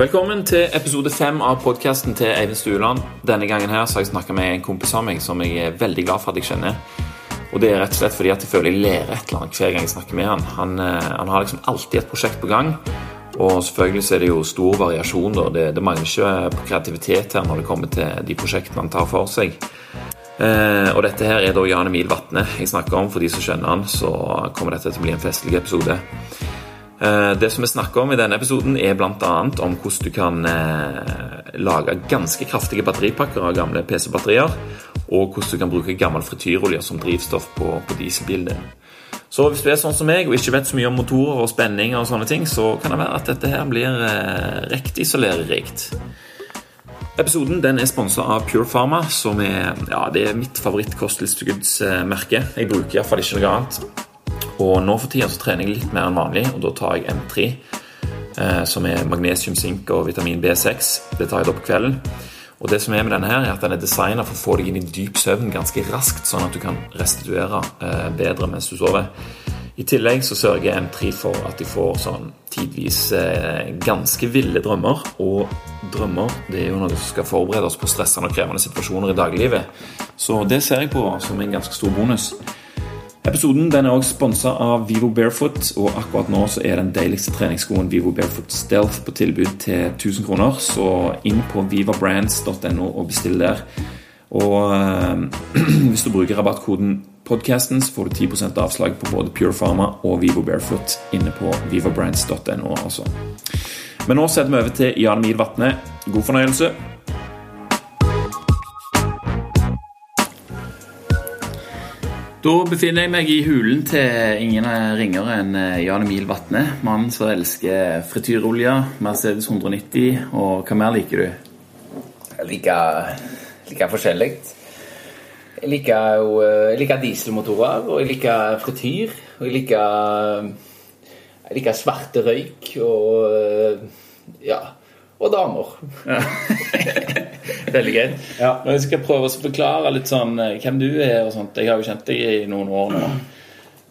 Velkommen til episode fem av podkasten til Eivind Stueland. Denne gangen her så har jeg snakka med en kompis av meg som jeg er veldig glad for at jeg kjenner. Og det er rett og slett fordi at jeg føler jeg lærer et eller annet hver gang jeg snakker med han. Han, eh, han har liksom alltid et prosjekt på gang. Og selvfølgelig så er det jo stor variasjon. da. Det, det mangler ikke på kreativitet her når det kommer til de prosjektene han tar for seg. Eh, og dette her er da Jan Emil Vatne jeg snakker om. For de som skjønner han, så kommer dette til å bli en festlig episode. Eh, det som vi snakker om i denne episoden, er bl.a. om hvordan du kan eh, lage ganske kraftige batteripakker av gamle PC-batterier, og hvordan du kan bruke gammel frityrolje som drivstoff på, på dieselbilen din. Så hvis du er sånn som meg og ikke vet så mye om motorer og spenninger, og sånne ting, så kan det være at dette her blir eh, riktig så. Episoden den er sponsa av Pure Pharma, som er, ja, det er mitt favorittkosttilskuddsmerke. Jeg bruker iallfall ikke noe annet. Og nå for tida så trener jeg litt mer enn vanlig, og da tar jeg M3, eh, som er magnesium, sink og vitamin B6. Det tar jeg da på kvelden. Og det som er med denne her, er at den er designa for å få deg inn i dyp søvn ganske raskt, sånn at du kan restituere eh, bedre mens du sover. I tillegg så sørger M3 for at de får sånn tidvis eh, ganske ville drømmer. Og drømmer det er jo noe som skal forberede oss på stressende og krevende situasjoner i daglivet. Så det ser jeg på som en ganske stor bonus. Episoden den er også sponsa av Vivo Barefoot, og akkurat nå så er den deiligste treningsskoen Vivo Barefoot Stealth på tilbud til 1000 kroner. Så inn på vivabrands.no og bestill der. Og øh, hvis du bruker rabattkoden podcasten, så får du 10% avslag på både Pure Pharma og Vivo Barefoot inne på vivabrands.no. Altså. Men nå setter vi over til Jan Emil Vatne. God fornøyelse. Da befinner jeg meg i hulen til ingen ringere enn eh, Jan Emil Vatne. Mannen som elsker frityrolje, Mercedes 190, og hva mer liker du? Jeg liker, liker forskjellig. Jeg liker jo jeg liker dieselmotorer, og jeg liker frityr. Og jeg liker, jeg liker svarte røyk og ja, og damer. Ja. Veldig greit. Ja. Når jeg skal prøve å forklare litt sånn eh, hvem du er og sånt Jeg har jo kjent deg i noen år nå.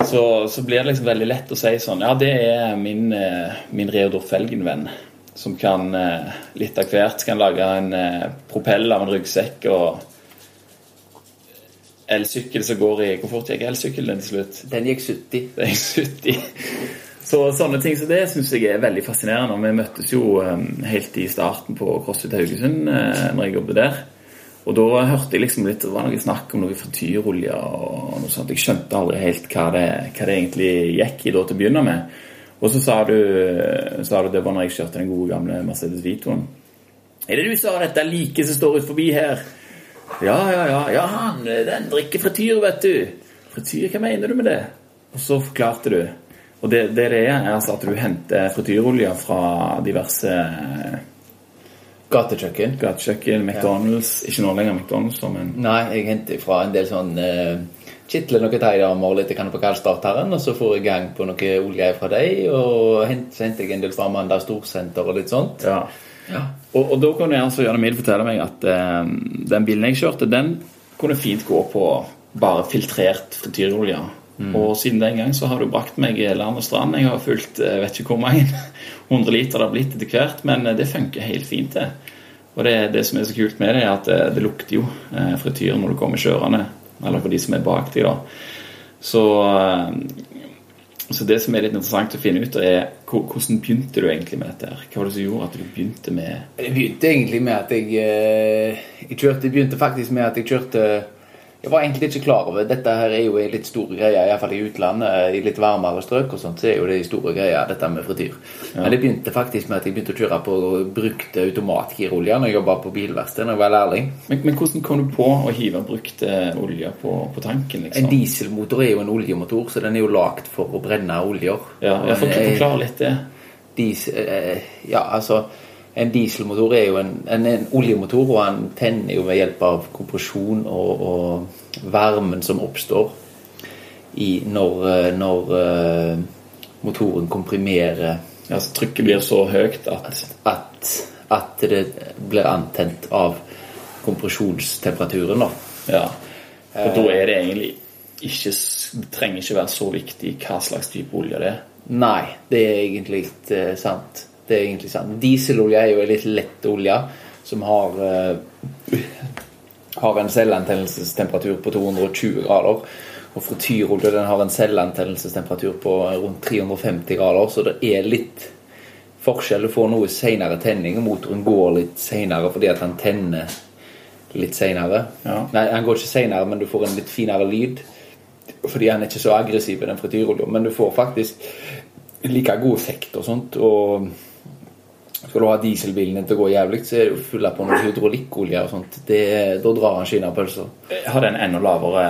Så, så blir det liksom veldig lett å si sånn Ja, det er min, eh, min Reodor Felgen-venn. Som kan eh, litt av hvert kan lage en propell av en ryggsekk og elsykkel som går i Hvor fort gikk elsykkelen til slutt? Den gikk 70. Den gikk 70. Så sånne ting som det syns jeg er veldig fascinerende. Og vi møttes jo um, helt i starten på CrossFit Haugesund uh, når jeg jobbet der. Og da hørte jeg liksom litt Det var noe snakk om noe frityrolje og noe sånt. Jeg skjønte aldri helt hva det, hva det egentlig gikk i da til å begynne med. Og så sa du, sa du det var når jeg kjørte den gode gamle Mercedes Vitoen. Er det du sa dette like som står ut forbi her? Ja, ja, ja. ja han, den drikker frityr, vet du. Frityr, hva mener du med det? Og så forklarte du. Og det, det det er, er altså at du henter frityrolje fra diverse Gatekjøkken. gatekjøkken, McDonald's Ikke nå lenger McDonald's, men Nei, jeg henter fra en del sånn uh, Kitler noen thaidamer litt kan på kaldstarteren, og så får jeg gang på noe olje fra deg, og henter, henter jeg en del fra Amanda Storsenter og litt sånt. Ja. Ja. Og, og da kunne jeg altså Jan Emil fortelle meg at uh, den bilen jeg kjørte, den kunne fint gå på bare filtrert frityrolje. Og siden den gang så har du brakt meg land og strand. Jeg har fulgt jeg vet ikke hvor mange 100 liter det har blitt etter hvert, men det funker helt fint, det. Og det, det som er så kult med det, er at det, det lukter jo eh, frityr når du kommer kjørende. Eller for de som er bak deg, da. Så, eh, så det som er litt interessant å finne ut, er hvordan begynte du egentlig med dette? her? Hva var det som gjorde at du begynte med Det begynte egentlig med at jeg, eh, jeg kjørte Det begynte faktisk med at jeg kjørte Jeg var egentlig ikke klar over Dette her er jo en litt stor greie, iallfall i utlandet. I litt varmere strøk og sånt, så er jo det store greia, dette med frityr. Men det begynte faktisk med at jeg begynte å kjøre på brukte automatgirolje når jeg jobba på bilverksted da jeg var lærling. men, men hvordan kom du på å hive brukt eh, olje på, på tanken? liksom? En dieselmotor er jo en oljemotor, så den er jo lagd for å brenne oljer. Ja, jeg får ikke Eh, forklare litt det. Diesel, eh, ja, altså En dieselmotor er jo en, en, en oljemotor, og han tenner jo ved hjelp av kompresjon og, og varmen som oppstår i når, eh, når eh, motoren komprimerer Ja, så trykket blir så høyt at at, at det blir antent av kompresjonstemperaturen. da. Ja. Og da er det egentlig ikke Det trenger ikke være så viktig hva slags type olje det er. Nei, det er egentlig ikke sant. Det er egentlig sant. Dieselolje er jo en litt lett olje som har uh, har en selvantennelsestemperatur på 220 grader. Og frityrolje den har en selvantennelsestemperatur på rundt 350 grader, så det er litt forskjell. Du får noe senere tenning, og motoren går litt senere fordi at han tenner litt senere. Ja. Nei, han går ikke senere, men du får en litt finere lyd. Fordi han er ikke så aggressiv, i den frityrolja. Men du får faktisk like god effekt og sånt. Og skal du ha dieselbilen din til å gå jævlig, så er det jo full på noe hydraulikkolje og sånt. Det, da drar han kinapølser. pølser. Har den enda lavere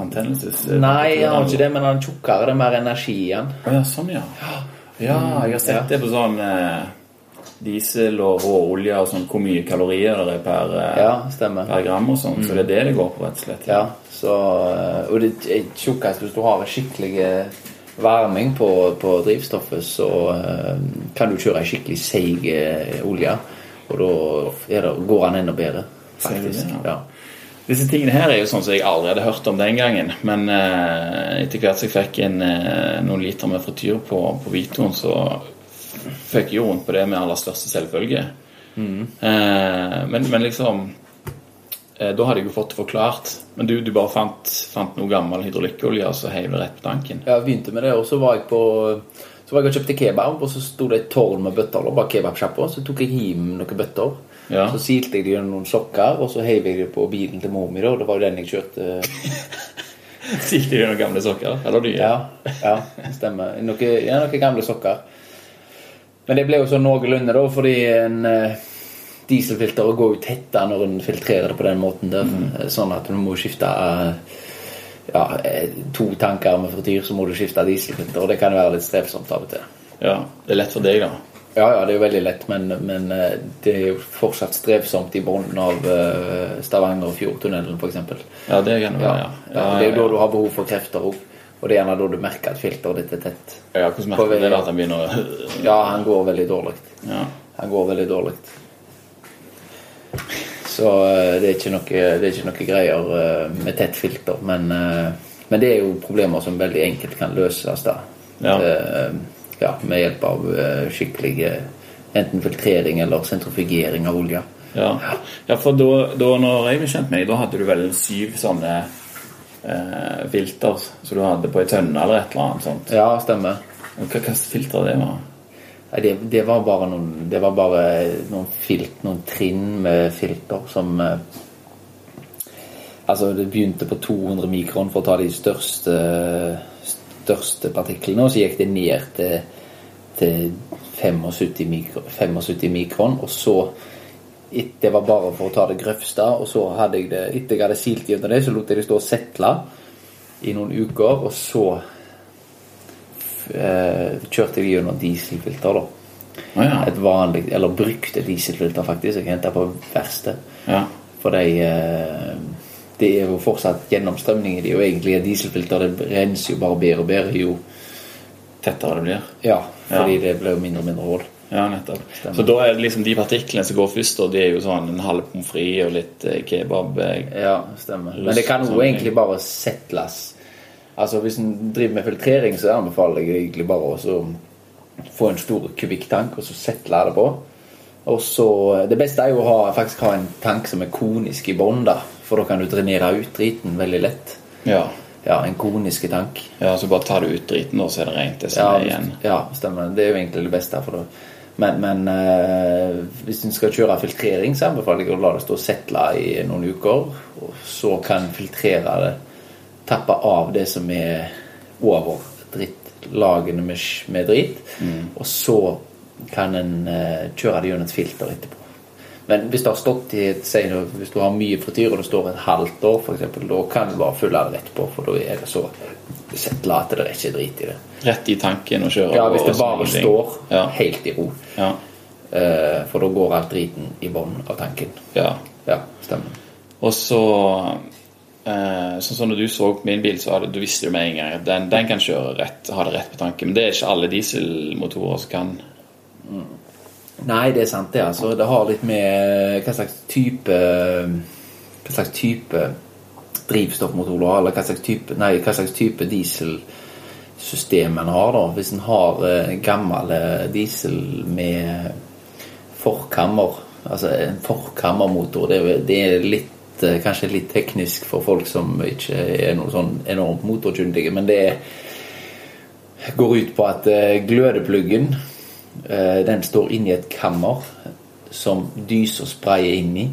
antennelses... Nei, han har ikke det, men han er tjukkere. Det er mer energi i den. Ja, sånn, ja. Ja, jeg har sett det på sånn eh, diesel og råolje og sånn, hvor mye kalorier det er per, eh, Ja, per gram og sånn. Så det er det det går på, rett og slett. Ja, så, eh, og det er tjukkest hvis du har skikkelig eh, varming på, på drivstoffet, så eh, kan du kjøre ei skikkelig seig eh, olje. Og da det, går han enda bedre, faktisk. det, ja? Ja. Disse tingene her er jo sånn som jeg aldri hadde hørt om den gangen. Men eh, etter hvert som jeg fikk en, eh, noen liter med frityr på, på Vitoen, så fikk jeg jo rundt på det med aller største selvfølge. Eh, men, men liksom Da hadde jeg jo fått det forklart. Men du, du bare fant, fant noe gammel hydraulikkolje og så heiv det rett på tanken? Jeg begynte med det, og så var jeg på så var jeg og kjøpte kebab, og så sto det et tårn med bøtter. Og bare kebabsjappa, så tok jeg hjem noen bøtter. Ja. Så silte jeg det gjennom noen sokker, og så heiv jeg det på bilen til mor mi. da, Det var jo den jeg kjørte. Silte du noen gamle sokker? Eller nye? Ja, ja det stemmer. Noen, ja, noen gamle sokker. Men det ble jo sånn noenlunde, da, fordi en eh, dieselfilter går jo tettere når en filtrerer det på den måten der. Mm. Sånn at du må skifte eh, ja, eh, to tanker med frityr, så må du skifte dieselfilter. Og det kan være litt strevsomt av og til. Ja, Det er lett for deg, da. Ja, ja, det er jo veldig lett, men, men eh, det er jo fortsatt strevsomt i bunnen av eh, Stavanger og Fjordtunnelen, f.eks. Ja, det kan det Ja, være, ja. ja. Det er jo da du har behov for krefter òg. Og det er gjerne da du merker at filteret ditt er tett. Ja, hvordan merker du det? da, At han begynner å Ja, han går veldig dårlig. Ja. Han går veldig dårlig. Så eh, det er ikke noe, det er ikke noe greier eh, med tett filter. Men, eh, men det er jo problemer som veldig enkelt kan løses da. Ja. Ja, med hjelp av skikkelig enten filtrering eller sentrifugering av olje. Ja, ja for da, da når jeg ble kjent med deg, da hadde du vel syv sånne eh, filter som du hadde på ei tønne eller et eller annet sånt. Ja, stemmer. Og Hva slags filter det var? Det, det var bare noen Det var bare noen filt, noen trinn med filter som eh, Altså, det begynte på 200 mikron for å ta de største største partiklene, og så gikk det ned til, til 75, mikro, 75 mikron, og så Det var bare for å ta det grøvste, og så hadde jeg det Etter jeg hadde silt gjennom det, så lot jeg det stå og settle i noen uker, og så kjørte jeg gjennom dieselfilter, da. Oh, ja. Et vanlig, eller brukte dieselfilter, faktisk. Jeg henta på verksted. ja. For de eh, Det er jo fortsatt gjennomstrømning i de, og egentlig er dieselfilter Det renser jo bare bedre og bedre jo Tettere det blir. Ja, fordi Ja. det blir jo mindre og mindre hull. Ja, nettopp. Stemmer. Så da er det liksom de partiklene som går først, og de er jo sånn en halv pommes frites og litt eh, kebab. eh, Ja, stemmer. Men det kan jo Sånn- egentlig bare settles. Altså Hvis en driver med filtrering, så anbefaler jeg egentlig bare å få en stor kubikktank og så settle det på. Og så, Det beste er jo å ha, faktisk ha en tank som er konisk i bånn. For da kan du drenere ut driten veldig lett. Ja. Ja, en konisk tank. ja, så bare tar du ut driten, og så er det rent det som Ja, er igjen. ja, stemmer. Det er jo egentlig det beste. For det. Men, men eh, hvis en skal kjøre filtrering, så anbefaler jeg å la det stå og settle i noen uker. Og så kan filtrere det, tappe av det som er over drittlagene med, med drit. Og så kan en uh, kjøre det gjennom et filter etterpå. Men hvis det har stått i et, si hvis du har mye frityr og det står et halvt år, eksempel, da kan du bare fylle det rett på, for da er det så settla at det er ikke drit i det. Rett i tanken og kjøre. Ja, hvis det bare står Ja. helt i ro. Ja. Uh, for da går alt driten i bånn av tanken. ja. Ja, stemmer. Og så eh, Sånn som når du så min bil, så hadde, du visste jo med en gang at den, den kan kjøre rett, ha det rett på tanken. Men det er ikke alle dieselmotorer som kan. Nei, det er sant, det. altså. Det har litt med hva slags type Hva slags type drivstoffmotor du har, eller hva slags type, nei, hva slags type diesel system en har. da. Hvis en har eh, gammel eh, diesel med forkammer, altså en forkammermotor, det, det er litt eh, kanskje litt teknisk for folk som ikke er noe sånn enormt motorkyndige, men det går ut på at eh, glødepluggen eh, den står inni et kammer som dyser sprayer inn i.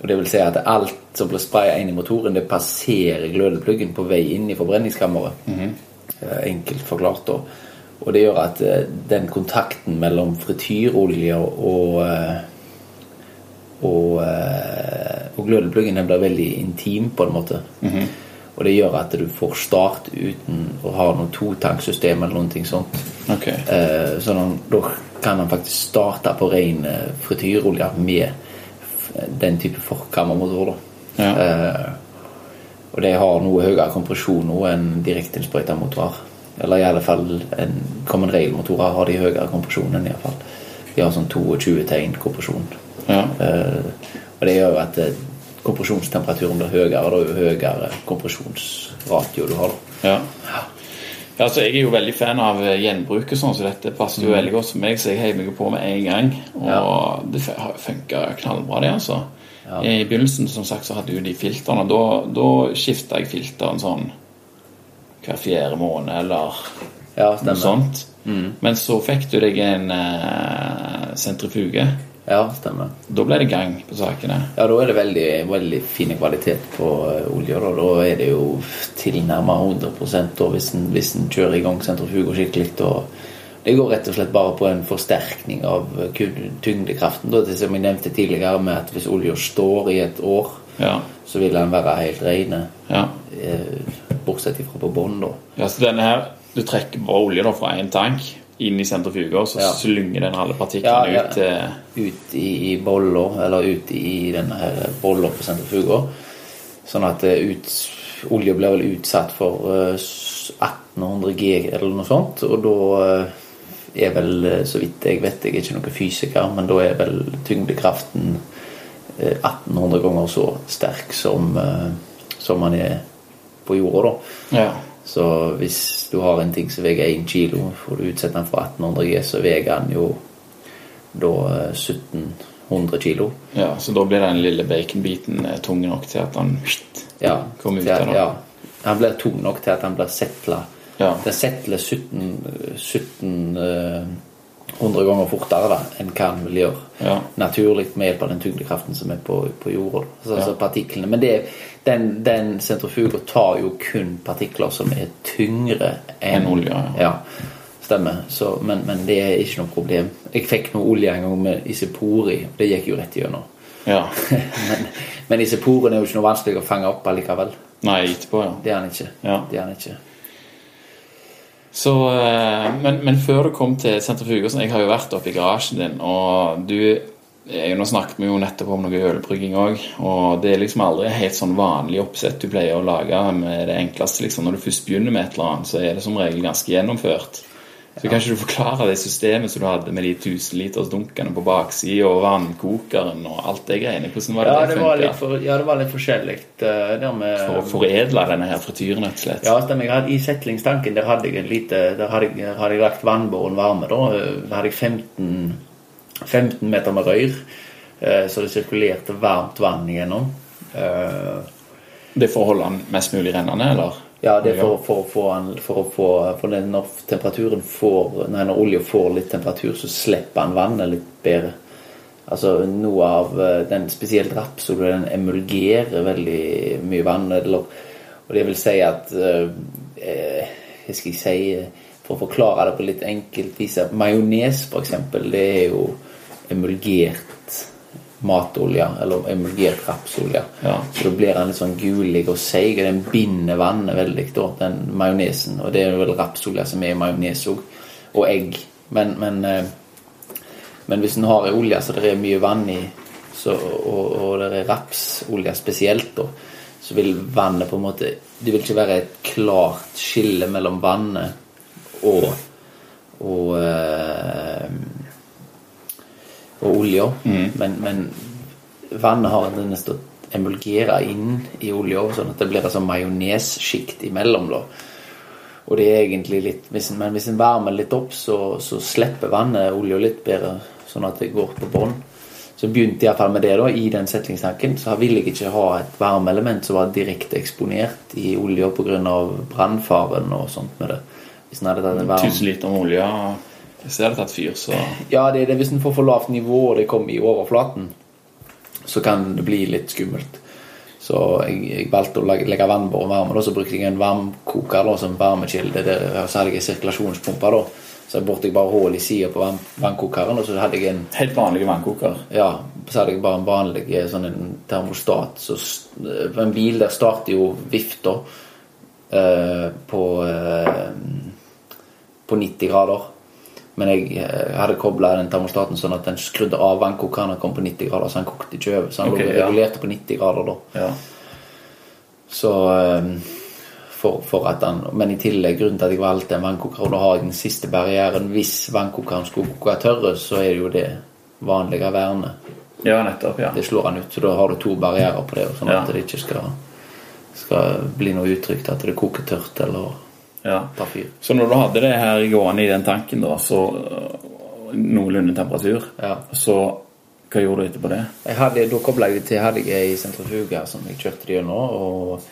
Og det vil si at alt som blir spraya inn i motoren, det passerer glødepluggen på vei inn i forbrenningskammeret. Eh, Enkelt forklart, da. Og det gjør at den kontakten mellom frityrolje og og, og glødepluggen blir veldig intim, på en måte. Og det gjør at du får start uten å ha noe totanksystem eller noe sånt. Okay. Eh, så da, da kan han faktisk starte på ren eh, frityrolje med den type forkammermotor. Ja. Eh, og de har noe høyere kompresjon nå enn direkteinnsprøyta motorer. Eller i alle fall en common rail-motorer har de høyere kompresjon enn i alle fall. De har sånn 22 tegn kompresjon. Ja. Eh, og det gjør jo at eh, kompresjonstemperaturen blir høyere, og da jo høyere kompresjonsratio du har. Ja. ja, altså Jeg er jo veldig fan av eh, gjenbruk, og sånn, så dette passer jo veldig godt for meg. Så jeg heiv meg på med en gang. Og Ja. det har funka knallbra, det. altså Ja. I begynnelsen som sagt, så hadde jo de filtrene. Da, da skifta jeg filteren sånn hver fjerde måned, eller Ja, noe sånt. sånt. Men så fikk du deg en eh, sentrifuge. Ja, stemmer. Da ble det gang på sakene. Ja, da er det veldig, veldig fin kvalitet på olja. olje. Da, da er det jo tilnærmet 100 da, hvis en, hvis en kjører i gang sentrifuga skikkelig. Og det går rett og slett bare på en forsterkning av eh, tyngdekraften. Da, det som jeg nevnte tidligere med at hvis olja står i et år, Ja. så vil den være helt rene. ja. Eh, bortsett ifra på bånn, da. Ja, så denne her, Du trekker bare olje da fra én tank inn i sentrifuger, så Ja. slynger den alle partiklene Ja, ja. ut til ut i, i boller, eller ut i denne her boller på sentrifuga. Sånn at eh, ut, olje blir vel utsatt for eh, 1800 G eller noe sånt. Og da eh, er vel, eh, så vidt jeg vet, jeg er ikke noen fysiker, men da er vel tyngdekraften eh, 1800 ganger så sterk som, eh, som man er på jorda, da. Ja. Så hvis du har en ting som veier 1 kilo, får du utsetter den for 1800 G, så veier den jo da eh, 1700 kilo. ja. Så da blir den lille baconbiten eh, tung nok til at den Ja, kommer ut at- Ja. Den blir tung nok til at den blir setla. Ja. Den settler 17, 1700 ganger fortere da, enn hva den vil gjøre. Ja. Naturlig med hjelp av den tyngdekraften som er på, på jorda. Altså, Ja. altså partiklene. Men det, den, den sentrifuga tar jo kun partikler som er tyngre enn en olje, ja. ja. Stemmer. Så, men, men det er ikke noe problem. Jeg fikk noe olje en gang med isopori. Det gikk jo rett igjennom. ja. men, men isoporen er jo ikke noe vanskelig å fange opp allikevel. Nei, etterpå, ja. Det er han ikke. Ja. Det er han ikke. Så, eh, men, men før du kom til sentrifuger sånn, Jeg har jo vært oppe i garasjen din, og du Nå snakket vi jo nettopp om noe ølbrygging òg, og det er liksom aldri helt sånn vanlig oppsett du pleier å lage med det enkleste. liksom Når du først begynner med et eller annet, så er det som regel ganske gjennomført. Så kan ikke du forklare det systemet som du hadde med de 1000 liters dunkene på baksida, og vannkokeren og alt det greiene? Hvordan var det Ja, det det funka? for, ja, det var litt forskjellig. eh, med, For å foredle denne her frityren, rett og slett? Ja, stemmer. Hadde, I settlingstanken der hadde jeg en lite Der hadde jeg, hadde jeg lagt vannbåren varme. da. Der hadde jeg 15, 15 meter med rør, eh, så det sirkulerte varmt vann igjennom. Eh, Det for å holde den mest mulig rennende, eller? Ja, det er for, for, for, for For når temperaturen får Nei, når olja får litt temperatur, så slipper den vannet litt bedre. Altså noe av eh, den Spesielt den emulgerer veldig mye vann. Eller, og det vil si at eh, Jeg skal si eh, For å forklare det på litt enkelt vis Majones, f.eks., det er jo emulgert matolje, eller emulgert rapsolje. Ja. Så da blir den litt sånn gulig og seig, og den binder vannet veldig, da, den majonesen. Og det er vel rapsolje som er i majones òg. Og egg. Men, men, eh, men hvis en har ei olje så det er mye vann i, så, og, og det er rapsolje spesielt, da, så vil vannet på en måte Det vil ikke være et klart skille mellom vannet og og eh, og olja. Men, men vannet har en tendens til å emulgere inn i olja, sånn at det blir en sånn majonessjikt imellom. da. Og det er egentlig litt Men hvis en varmer litt opp, så, så slipper vannet olja litt bedre, sånn at det går på bånn. Så begynte jeg iallfall med det da, i den settingstanken. Så ville jeg ikke ha et varmeelement som var direkte eksponert i olja pga. brannfaren og sånt med det. Hvis en hadde tatt en varm... 1000 liter med olje Hvis det hadde tatt fyr, så Ja, det er det. Hvis en får for lavt nivå og det kommer i overflaten, så kan det bli litt skummelt. Så jeg, jeg valgte å legge, legge vannbåren varme. Da, så brukte jeg en varmkoker da, som varmekilde. Der, så hadde jeg en sirkulasjonspumpe. da. Så borte jeg bare hull i sida på vann, vannkokeren, og så hadde jeg en Helt vanlig vannkoker. ja, så hadde jeg bare en vanlig eh, sånn en termostat. Så eh, en bil der starter jo vifta eh, på eh, på 90 grader. Men jeg eh, hadde kobla den termostaten sånn at den skrudde av vannkokeren og kom på 90 grader, så han kokte ikke over. Så han okay, lå ja. på 90 grader da. Ja. Så eh, for, for at han, Men i tillegg, grunnen til at jeg valgte en vannkoker, og da har jeg den siste barrieren Hvis vannkokeren skulle koke tørre, så er det jo det vanlige vernet. ja, nettopp. ja Det slår han ut, så da har du to barrierer på det, sånn Ja. at det ikke skal, skal bli noe utrygt at det koker tørt eller ja. tar fyr. Så når du hadde det her gående i den tanken, da, så øh, noenlunde temperatur, Ja. så hva gjorde du etterpå det? Jeg hadde, da kobla jeg til hadde jeg ei sentrifuge som jeg kjørte gjennom. Og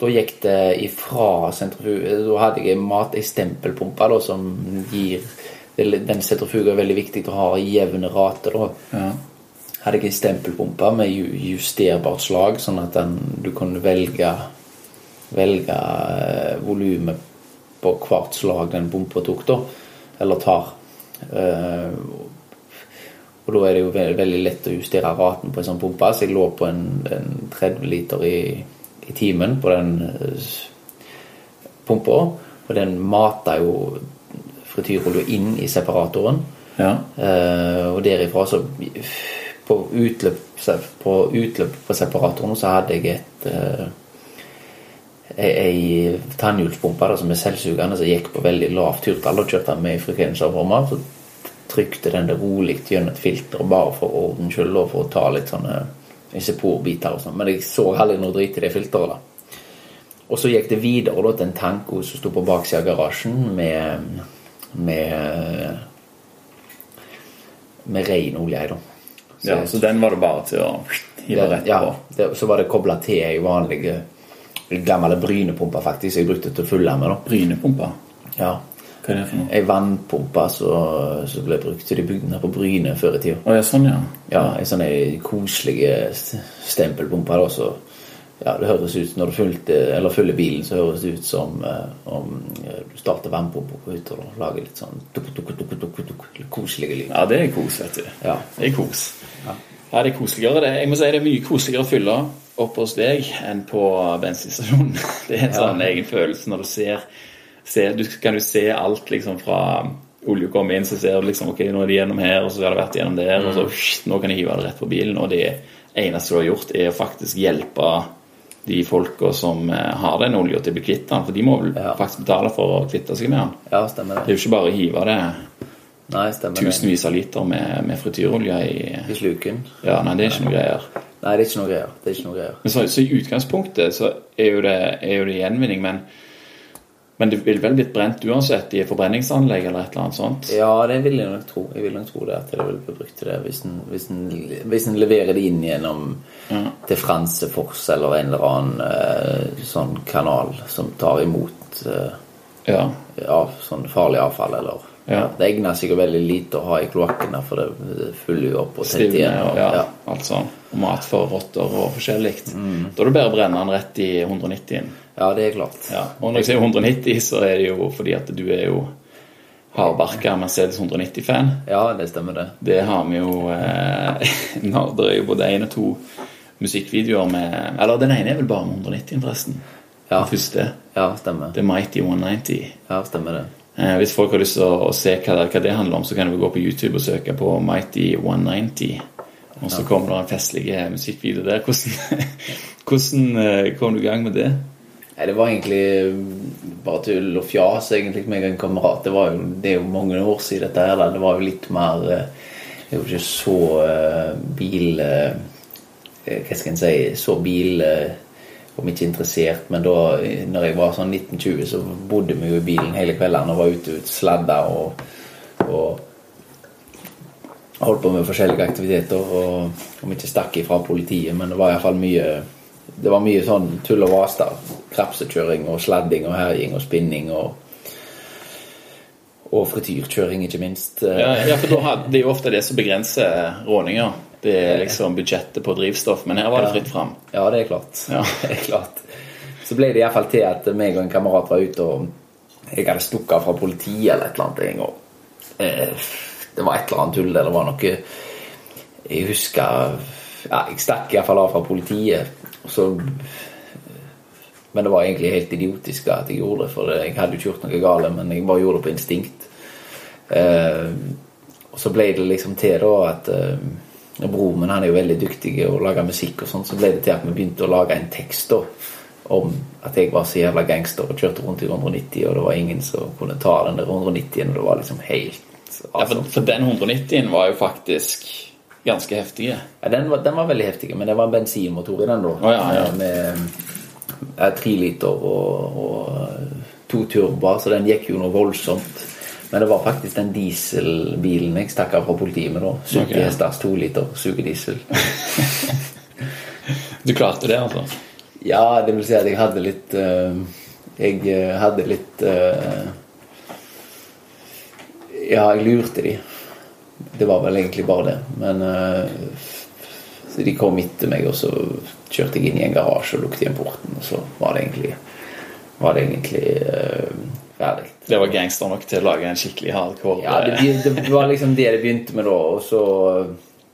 da gikk det ifra sentrifuge Da hadde jeg mat, ei stempelpumpe da, som gir Den sentrifuga er veldig viktig å ha i jevne rater. da. Ja. Hadde jeg ei stempelpumpe med justerbart slag, sånn at den, du kunne velge velge eh, volumet på hvert slag den bompa tok, da. Eller tar. Eh, og da er det jo veldig, veldig lett å justere raten på en sånn pumpe. Så jeg lå på en, en 30 liter i, i timen på den eh, pumpa. Og den mata jo frityrolja inn i separatoren. ja. Eh, og derifra så På utløp på, utløp på separatoren så hadde jeg et eh, ei, tannhjulspumpe som er selvsugende, som gikk på veldig lavt hurtigtall. Da kjørte jeg med i frekvensavformer. Så trykte den det rolig gjennom et filter bare for ordens skyld og for å ta litt sånne isoporbiter og sånn. Men jeg så aldri noe drit i det filteret. da. Og så gikk det videre da, til en tanko som sto på baksida av garasjen med, med med ren olje i. da. Ja. Så den var det bare til å hive rett på? ja, det, så var det kobla til ei vanlig gammel brynepumpe, faktisk. Jeg brukte til å fylle med. da. Brynepumpa? Ja. Hva er det for noe? Ei vannpumpe som ble brukt til de bygdene på Bryne før i tida. Oh, ja, sånn, ja. Ja, ei sånn koselig st- stempelpumpe. da, så ja, det høres ut Når du fylte, eller fyller bilen, så høres det ut som eh, om eh, du starter vannpumpa på hytta og lager litt sånn tuk, tuk, tuk, tuk, tuk, koselige lyd. Ja, det er kos, vet du. Ja. Det er kos. Ja, det er koseligere. Det. Jeg må si det er mye koseligere å fylle opp hos deg enn på bensinstasjonen. Det er en sånn egen følelse når du ser, ser du, Kan du se alt liksom fra olje kommer inn, så ser du liksom ok, nå er de gjennom her, og så har det vært gjennom der, og så shit, nå kan de hive det rett på bilen. Og det eneste du har gjort, er å faktisk hjelpe de folka som eh, har den olja til å bli kvitt den. For de må vel Ja. faktisk betale for å kvitte seg med den. ja, Det det. er jo ikke bare å hive det Nei, tusenvis av liter med, med frityrolje i I sluken. Ja, nei, det er ikke noe greier. Nei, det er ikke noe greier. Det er ikke noe greier. Men så, så i utgangspunktet så er jo det, er jo det gjenvinning, men, men det ville vel blitt brent uansett i et forbrenningsanlegg eller et eller annet sånt? Ja, det vil jeg nok tro. Jeg vil nok tro det at det vil bli brukt til det hvis en, hvis en, hvis en leverer det inn gjennom Ja. til Fransefors eller en eller annen eh, sånn kanal som tar imot eh, Ja. ja, sånn farlig avfall eller Ja. Det egner seg jo veldig lite å ha i kloakken, for det fyller jo opp og tetter igjen. og ja, ja. alt sånn. Og mat for rotter og forskjellig. Da er det bare å brenne den rett i 190-en. ja, det er klart. Ja. Og når jeg sier 190, så er det jo fordi at du er jo hardbarka Mercedes 190-fan. Ja, det stemmer, det. Det har vi jo eh, nå, Det er jo både én og to musikkvideoer med Eller den ene er vel bare med 190, forresten. Ja. Den første. Ja, stemmer. The Mighty 190. Ja, stemmer det. Eh, hvis folk har lyst til å, se hva det, hva det handler om, så kan du gå på YouTube og søke på Mighty 190. Og så kommer det en festlig musikkvideo der. Hvordan, hvordan eh, kom du i gang med det? Nei, det var egentlig bare tull og fjas egentlig med en kamerat. Det, var jo, det er jo mange år siden dette her. Det var jo litt mer eh, Det er jo ikke så eh, bil... eh, Hva skal en si Så bil... om ikke interessert, men da når jeg var sånn 1920, så bodde vi jo i bilen hele kvelden og var ute og sladda og, og holdt på med forskjellige aktiviteter. Og om ikke stakk ifra politiet, men det var iallfall mye Det var mye sånn tull og vas. Krapsekjøring og sladding og herjing og spinning og og frityrkjøring, ikke minst. Ja, ja for da hadde, det er jo ofte det som begrenser råninger. Det er liksom budsjettet på drivstoff, men her var det fritt fram. Ja, det er klart. Ja. Det er klart. Så ble det iallfall til at meg og en kamerat var ute, og jeg hadde stukket av fra politiet eller et eller annet. Og. Eh, Det var et eller annet tull. Det var noe Jeg husker ja, Jeg stakk iallfall av fra politiet. Og så men det var egentlig helt idiotisk at jeg gjorde det, for jeg hadde jo ikke gjort noe galt, men jeg bare gjorde det på instinkt. Eh, og så ble det liksom til da at eh, Broren min han er jo veldig dyktig i å lage musikk, og sånn, så ble det til at vi begynte å lage en tekst da om at jeg var så jævla gangster og kjørte rundt i 190, og det var ingen som kunne ta den der 190-en, og det var liksom helt Ja, for, for den 190-en var jo faktisk ganske heftig. Ja, den, var, den var veldig heftig, men det var en bensinmotor i den, da. Oh, ja, ja. Med, med tre liter og, og to turboer, så den gikk jo noe voldsomt. Men det var faktisk den dieselbilen jeg stakk av fra politiet med, da. 70 okay. hesters to liter sugediesel. Du klarte det, altså? Ja, det vil si at jeg hadde litt uh, Jeg eh, hadde litt uh, Ja, jeg lurte de. Det var vel egentlig bare det. Men uh, Så de kom etter meg, og så kjørte jeg inn i en garasje og lukket igjen porten, og så var det egentlig Var det egentlig ferdig. Det var gangster nok til å lage en skikkelig hardcore Ja, det, be- det var liksom det det begynte med da. Og så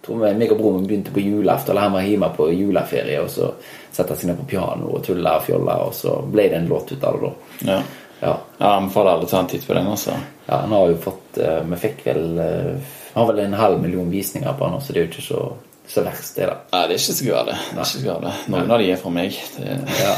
tror jeg meg og broren min begynte på julaften, eller han var hjemme på juleferie, og så satte han seg ned på piano og tulla og fjolla, og så ble det en låt ut av det da. Ja. Ja, Jeg anbefaler alle å ta en titt på den. også. ja han har jo fått eh, Vi fikk vel eh, Har vel en halv million visninger på han, så det er jo ikke så, så verst, det, da. Nei, det er ikke så gale. Noen av de er fra meg. Ja.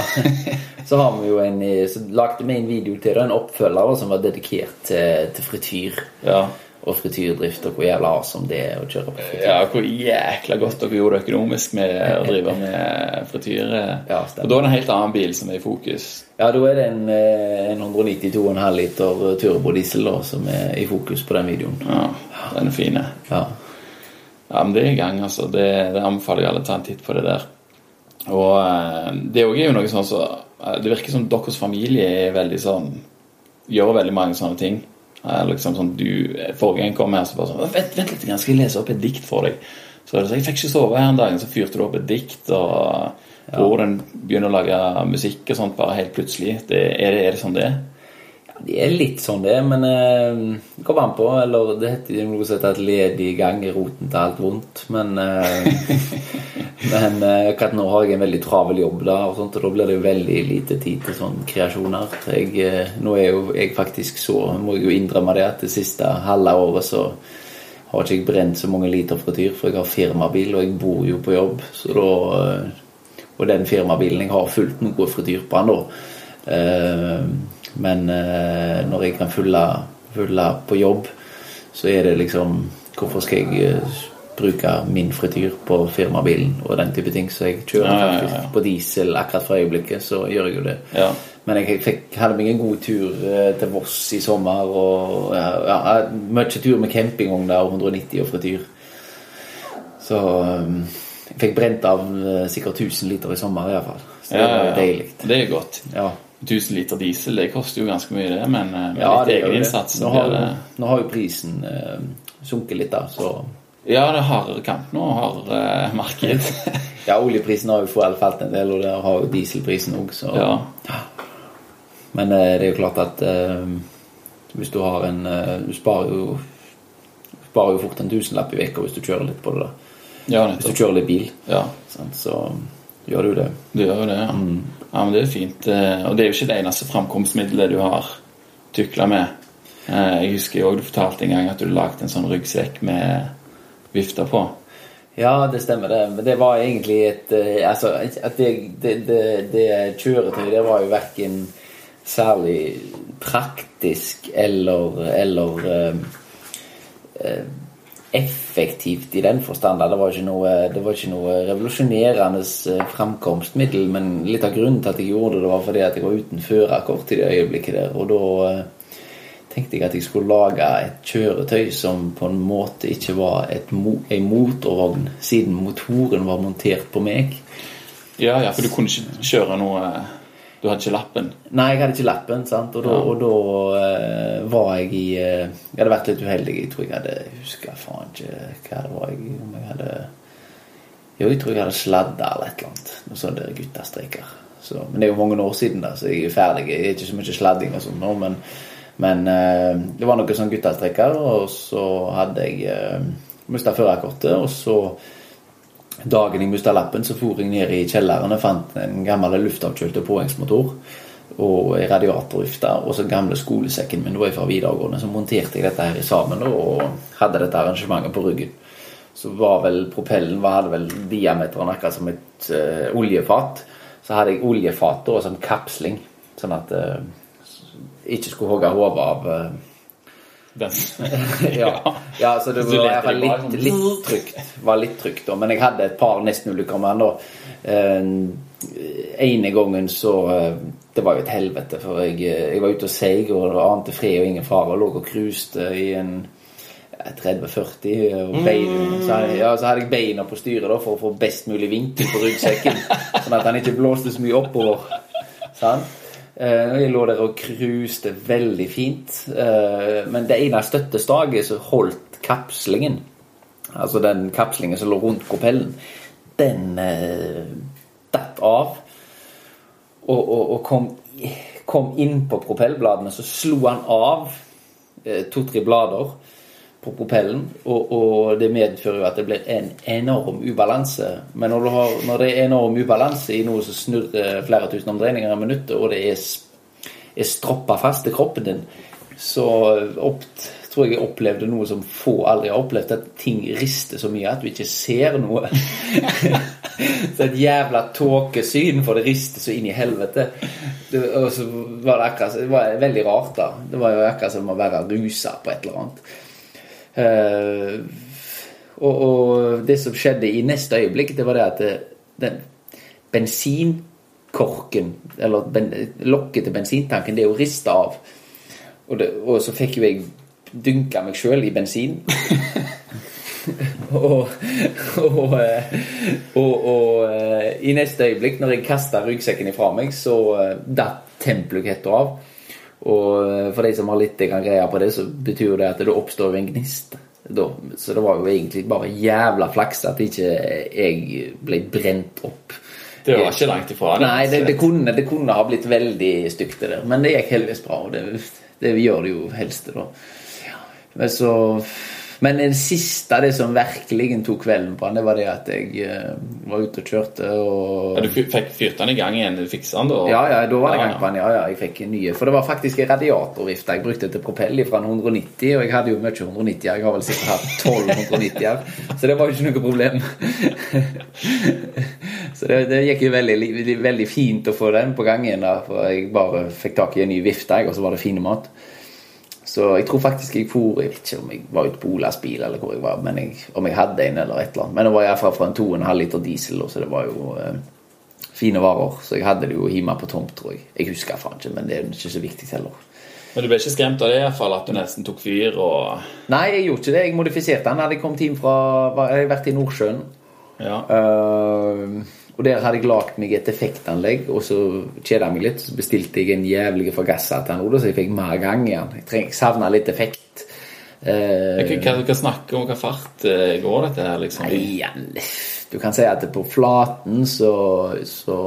Så har vi jo en eh, Så lagde vi en video til det, en oppfølger som var dedikert til, til frityr. ja. Og frityrdrift, og hvor jævla awesome det er å kjøre på frityr. ja, hvor jækla godt dere gjorde det økonomisk med å drive med frityr. Ja. Og da er det en helt annen bil som er i fokus. Ja, da er det en, eh, en 192,5 liter turbodiesel da, som er i fokus på den videoen. Ja, Den er fin. Ja. Ja, men det er i gang, altså. Det, det anbefaler jeg alle å ta en titt på det der. Og eh, det er jo noe sånn så eh, Det virker som deres familie er veldig sånn Gjør veldig mange sånne ting. Eh, liksom sånn du Forrige gang kom her, så bare sånn Vent, vent litt, jeg skal lese opp et dikt for deg? Så det sånn, Jeg fikk ikke sove her en dag, så fyrte du opp et dikt, og broren begynner å lage musikk og sånt bare helt plutselig. Det, er, det, er det sånn det er? Det er litt sånn det, men eh, det kommer an på. Eller det heter noe som heter at ledig gang er roten til alt vondt. Men, eh, men eh, nå har jeg en veldig travel jobb da, og, sånt, og da blir det jo veldig lite tid til sånne kreasjoner. Jeg, nå er jo jeg faktisk så, må jeg jo innrømme det, at det siste halve året så har ikke jeg brent så mange liter frityr, for jeg har firmabil, og jeg bor jo på jobb. Så da, og den firmabilen, jeg har fulgt noe frityr på den da. Eh, Men eh, når jeg kan fylle, fylle på jobb, så er det liksom Hvorfor skal jeg eh, bruke min frityr på firmabilen og den type ting? Så jeg kjører Ja, ja, faktisk på diesel akkurat for øyeblikket, så gjør jeg jo det. Ja. Men jeg fikk, hadde meg en god tur eh, til Voss i sommer. Og ja, mye tur med campingvogn og 190 og frityr. Så um, jeg fikk brent av eh, sikkert 1000 liter i sommer i hvert fall. Så det Ja, var deilig. Det er godt. Ja. 1000 liter diesel, det koster jo ganske mye, det. Men eh, med Ja, litt egeninnsats Nå har, det jo- nå har jo prisen eh, sunket litt, da, så Ja, det er hardere kamp nå, hardere marked. Ja, oljeprisen har jo for falt en del, og der har jo dieselprisen òg, så ja. Men eh, det er jo klart at eh, hvis du har en eh, Du sparer jo sparer jo fort en tusenlapp i uka hvis du kjører litt på det. da ja, Hvis du kjører litt bil, Ja, sant, så gjør du det. det gjør jo det. Ja. Ja, men det er fint. Eh, Og det er jo ikke det eneste framkomstmiddelet du har tukla med. Eh, Jeg husker også du fortalte en gang at du lagde en sånn ryggsekk med vifter på. Ja, det stemmer det. Men det var egentlig et eh, Altså, at det, det, det, kjøretøyet det var jo verken særlig praktisk eller eller eh, effektivt i den forstand. Det var ikke noe, noe revolusjonerende fremkomstmiddel, framkomstmiddel, men litt av grunnen til at jeg gjorde det, det var fordi at jeg var uten førerkort i det øyeblikket der. Og da eh, tenkte jeg at jeg skulle lage et kjøretøy som på en måte ikke var et, en motorvogn, siden motoren var montert på meg. Ja, ja, for du kunne ikke kjøre noe du hadde ikke lappen? Nei, jeg hadde ikke lappen. sant? Og da, ja. og da uh, var jeg i uh, Jeg hadde vært litt uheldig. Jeg tror jeg hadde Jeg husker faen ikke hva det var. Jeg, om jeg hadde Jo, jeg tror jeg hadde sladda eller et eller annet. Noen sånne guttastreker. Så, men det er jo mange år siden, da, så jeg er ferdig. Jeg er ikke så mye sladding og sånn nå, men, men uh, det var noen sånne guttastreker, og så hadde jeg uh, mista førerkortet, og så Dagen jeg mista lappen, så for jeg ned i kjelleren og fant en gammel luftavkjølt påhengsmotor og ei radiatorvifte og så gamle skolesekken min da jeg fra videregående. Så monterte jeg dette her sammen og hadde dette arrangementet på ryggen. Så var vel propellen var, hadde vel diameteren akkurat som et uh, oljefat. Så hadde jeg oljefatet som kapsling, sånn at uh, ikke skulle hogge hodet av uh, den. ja. ja, så det var hvert fall litt, litt trygt. Var litt trygt da. Men jeg hadde et par nestenulykker med den da. Uh, ene gangen så uh, Det var jo et helvete, for jeg, uh, jeg var ute og seig og ante fred og ingen fare. Og lå og cruiste i en 30-40 og bein, mm. så, hadde, ja, så hadde jeg beina på styret da, for å få best mulig vinkel på ryggsekken. sånn at han ikke blåste så mye oppover. Sånn? Eh, jeg lå der og cruiste veldig fint. Eh, men det ene støttestaget som holdt kapslingen, altså den kapslingen som lå rundt propellen, den eh, datt av. Og, og, og kom, kom inn på propellbladene, så slo han av to-tre blader på propellen, og, og, det medfører jo at det blir en enorm ubalanse. Men når, har, når det er enorm ubalanse i noe som snurrer flere tusen omdreininger i minuttet, og det er, er stroppa fast til kroppen din, så opp, tror jeg jeg opplevde noe som få aldri har opplevd, at ting rister så mye at du ikke ser noe. så et jævla tåkesyn, for det rister så inn i helvete. Det, og så var det akkurat Det var veldig rart, da. Det var jo akkurat som å være rusa på et eller annet. Uh, og, og, det som skjedde i neste øyeblikk, det var det at den bensinkorken, eller ben, lokket til bensintanken, det er jo rista av. Og, det, og, så fikk jo jeg dynka meg sjøl i bensin. og, og, eh, og, eh, i neste øyeblikk, når jeg kasta ryggsekken ifra meg, så datt tempeluketta av. Og eh, for de som har litt greie på det, så betyr det at det oppstår en gnist. Da. Så det var jo egentlig bare jævla flaks at ikke jeg ble brent opp. Det var ikke langt ifra det. Nei, det, det, kunne, det kunne, ha blitt veldig stygt, det der. Men det gikk heldigvis bra, og det, det gjør det jo helst. da. Men så men det siste, det som virkelig tok kvelden på han, det var det at jeg uh, var ute og kjørte og ja, Du fikk fyrt den i gang igjen? Du fiksa den da? Ja, ja, da var det ja, gang på han. Ja, ja, jeg fikk nye. For det var faktisk en radiatorvifte jeg brukte til propell fra en 190, og jeg hadde jo mye 190 Jeg har vel sikkert hatt 12 190 så det var jo ikke noe problem. så det, det, gikk jo veldig, veldig fint å få den på gang igjen, da, for jeg bare fikk tak i en ny vifte, og så var det fine mat. Så jeg tror faktisk jeg for Jeg vet ikke om jeg var ute på Olas bil eller hvor jeg var, men jeg, om jeg hadde en eller et eller annet. Men det var iallfall fra en 2,5 liter diesel, så det var jo eh, fine varer. Så jeg hadde det jo hjemme på tomt, tror jeg. Jeg husker faen ikke, men det er ikke så viktig heller. Men du ble ikke skremt av det, i hvert fall, at du nesten tok fyr og Nei, jeg gjorde ikke det. Jeg modifiserte den. Hadde jeg kommet hjem fra Jeg hadde vært i Nordsjøen. Ja. Uh, og der hadde jeg lagd meg et effektanlegg, og så kjeda jeg meg litt. Så bestilte jeg en jævlig til han så jeg fikk mer gang igjen. Jeg, treng, savna litt effekt. Eh, hva, hva snakker om hva fart eh, går dette her, liksom? Nei, du kan si at på flaten så, så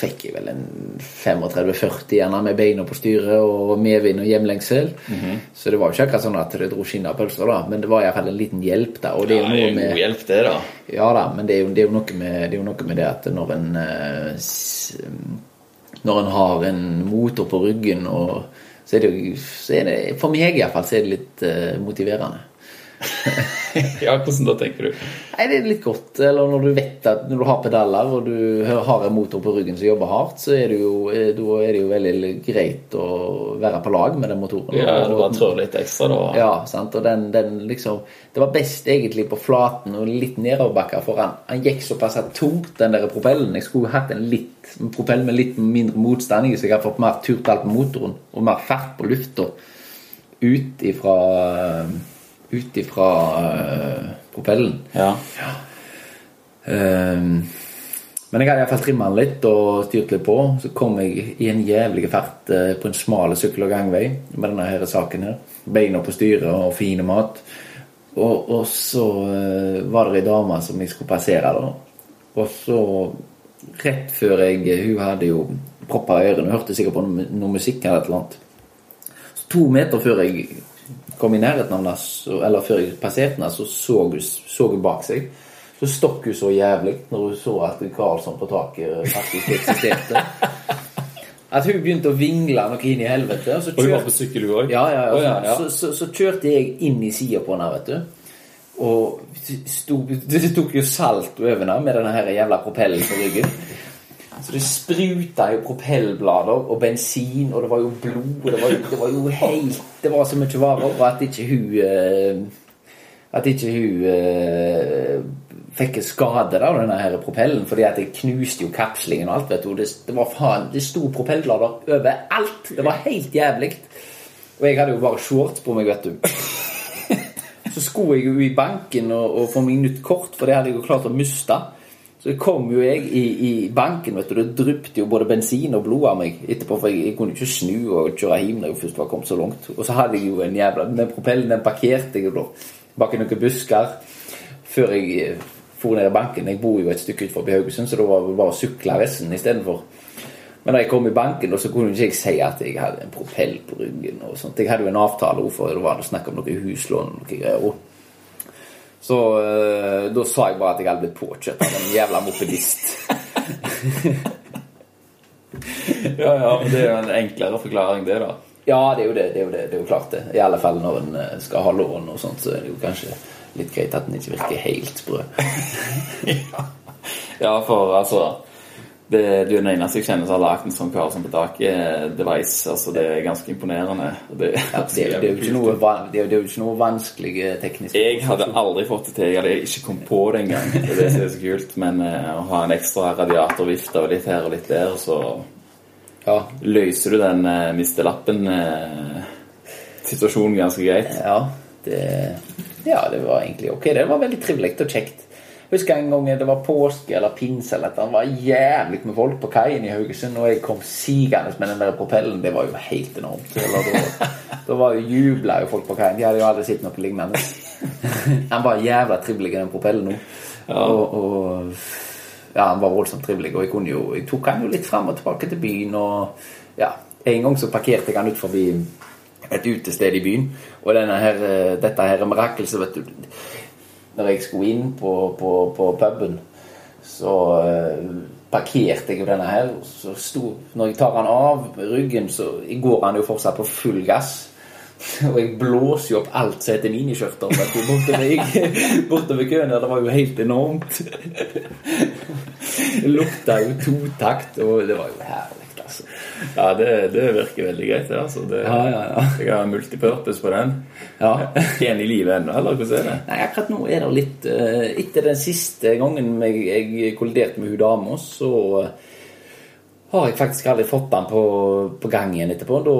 fikk jeg vel en 35-40 gjerne med beina på styret og medvind og hjemlengsel. Mm -hmm. Så det var jo ikke akkurat sånn at det dro skinner av pølser, da. Men det var iallfall en liten hjelp, da. Og det er jo ja, noe med god hjelp, det, da. Ja da, men det er jo, det er jo, noe, med, det, er jo noe med det at når en eh, Når en har en motor på ryggen og så er det jo så er det, For meg iallfall så er det litt uh, motiverende. ja, hvordan da, tenker du? Nei, Det er litt godt. Eller når du vet at når du har pedaler og du har en motor på ryggen som jobber hardt, så er det jo, eh, er det jo veldig greit å være på lag med den motoren. Ja, du bare trør litt ekstra, da. Ja, sant? og den, den liksom Det var best egentlig på flaten og litt nedoverbakker, for han, han gikk såpass tungt, den der propellen. Jeg skulle hatt en litt en propell med litt mindre motstand i, så jeg hadde fått mer turtall på motoren og mer fart på lufta ut ifra Ut ifra uh, propellen. Ja. Ehm, men jeg hadde iallfall trimma den litt og styrt litt på. Så kom jeg i en jævlig fart uh, på en smal sykkel- og gangvei med denne her saken her. Beina på styret og fine mat. Og, og så uh, var det ei dame som jeg skulle passere, da. Og så, rett før jeg Hun hadde jo propper i ørene, hørte sikkert på noe, noe musikk eller et eller annet. Så to meter før jeg kom i nærheten av henne, eller før jeg passerte henne, så så hun, så hun bak seg. Så stokk hun så jævlig når hun så at Karlsson på taket faktisk eksisterte. At hun begynte å vingle noe inn i helvete. Og så Og hun var på sykkel, hun òg? ja, ja, ja. Ja, ja. Så, så, så kjørte jeg inn i sida på henne, vet du. Og det tok jo salt over henne med denne her jævla propellen på ryggen. Så det spruta jo propellblader og bensin, og det var jo blod, og det var, jo- det var jo helt Det var så mye varer, og at ikke hun eh, At ikke hun eh, fikk skade av denne her propellen, fordi at jeg knuste jo kapslingen og alt, vet du. Det, det var faen Det sto propellblader overalt. Det var helt jævlig. Og jeg hadde jo bare shorts på meg, vet du. Så skulle jeg jo i banken og, og få meg nytt kort, for det hadde jeg jo klart å miste. Så kom jo jeg i, i banken, vet du. Det dryppet jo både bensin og blod av meg etterpå, for jeg, jeg kunne ikke snu og kjøre hjem når jeg først var kommet så langt. Og så hadde jeg jo en jævla Den propellen den parkerte jeg jo da bak i noen busker før jeg eh, for ned i banken. Jeg bor jo et stykke utenfor Haugesund, så da var det bare å sykle resten istedenfor. Men da jeg kom i banken, så kunne ikke jeg si at jeg hadde en propell på ryggen. og sånt. Jeg hadde jo en avtale for det var snakk om noe huslån og noe greier. Så øh, da sa jeg bare at jeg hadde blitt påkjørt av en jævla mopedist. Ja, ja, men det er jo en enklere forklaring, det, da. Ja, det er jo det. Det er jo, det, det er jo klart det. I alle fall når en øh, skal ha lån og sånt, så er det jo kanskje litt greit at den ikke virker helt sprø. Ja, for altså det, Du er den eneste jeg kjenner som har lagd en sånn Karlsson på taket-device. Altså, det er ganske imponerende. Det, Ja, det, er- det, er jo ikke noe, det, er, det jo ikke noe vanskelig eh, teknisk. Jeg hadde aldri fått det til. Jeg hadde ikke kommet på det engang. Det er det så kult. Men uh, å ha en ekstra radiatorvifte og litt her og litt der, så Ja, løser du den uh, mistelappen-situasjonen uh, ganske greit. ja, det, ja, det var egentlig ok. Det var veldig trivelig og kjekt. Husker en gang det var påske eller pinse eller noe. Det var jævlig med folk på kaien i Haugesund, og jeg kom sigende med den der propellen. Det var jo helt enormt. Eller, da, da var jo jubla jo folk på kaien. De hadde jo aldri sett noe lignende. Han var jævla trivelig, den propellen nå. Og, og ja, han var voldsomt trivelig, og jeg, jo, jeg tok han jo litt fram og tilbake til byen. og ja, En gang så parkerte jeg han ut forbi et utested i byen. Og denne her, eh, dette her mirakelset, vet du Når jeg skulle inn på, på, på puben, så eh, parkerte jeg denne her. Så sto, når jeg tar den av ryggen, så går han jo fortsatt på full gass. Og jeg blåser jo opp alt som heter miniskjørter bortover, bortover køen. Det var jo helt enormt. Lukta jo totakt, og det var jo altså. Ja, det, det virker veldig greit, det. altså. Det, Ja, ja, ja. Jeg har multipurpose på den. Ja. Er i livet ennå, eller hvordan er det? Nei, akkurat nå er det litt eh, Etter den siste gangen jeg, jeg kolliderte med hun dama, så eh, har jeg faktisk aldri fått den på, på gang igjen etterpå. Da,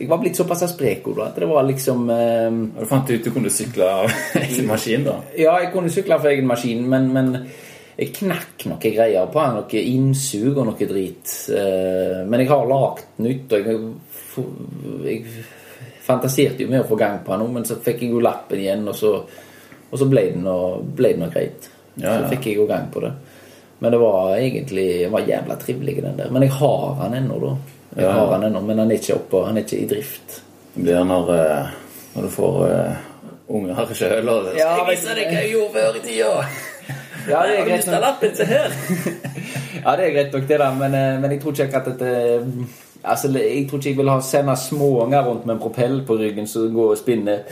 jeg var blitt såpass sprek da, at det var liksom eh, Du fant ut du kunne sykle av egen maskin, da? Ja, jeg kunne sykle for egen maskin, men, men jeg knakk noe greier på den. Noe innsug og noe drit. Eh, Men jeg har lagd nytt, og jeg, jeg fantaserte jo med å få gang på den, men så fikk jeg jo lappen igjen, og så, og så ble det noe, greit. Ja, ja. Så fikk jeg jo gang på det. Men det var egentlig det var jævla trivelig, den der. Men jeg har den ennå, da. Jeg Ja. har den ennå, Men han er ikke oppe, han er ikke i drift. Det blir når, eh, når du får uh, unger sjøl og Ja, jeg viser vise deg hva jeg gjorde før i tida! Ja, det er greit. nok. lappen, se her! Ja, det er greit nok, det, da, men, eh, men jeg tror ikke at dette Altså, Jeg tror ikke jeg vil ha sende småunger rundt med en propell på ryggen som går og spinner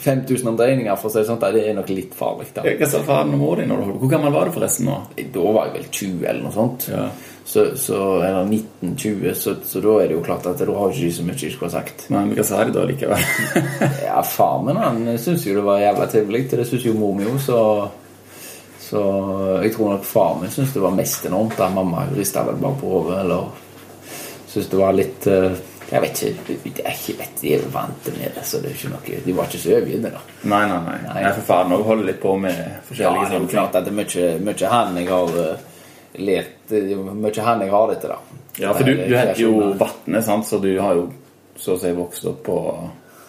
5000 omdreininger, for å si det sånn. Det er nok litt farlig. da. Hva sa faren om mor når du holdt? Hvor gammel var du forresten nå? Da var jeg vel 20 eller noe sånt. Ja. Så, så, eller 1920, så, så da er det jo klart at da har ikke de så mye de skulle ha sagt. Nei, men hva sa de da likevel? Ja, far min han syntes jo det var jævla trivelig. Det syns jo mor mi òg, så Så jeg tror nok far min syntes det var mest enormt da mamma rista vel bare på hodet, eller syntes det var litt eh, Jeg vet ikke. Jeg er ikke vet, De er vant med det, så det er ikke noe De var ikke så overgitte, da. Nei, nei, nei. Nei. Nei, for faren òg holder litt på med Ja, forskjellige det er jo klart at det er mye, mye han jeg har eh, lært mye han jeg har dette, da. Ja, for du, du heter jo. Vatne, sant? så du har jo så å si vokst opp på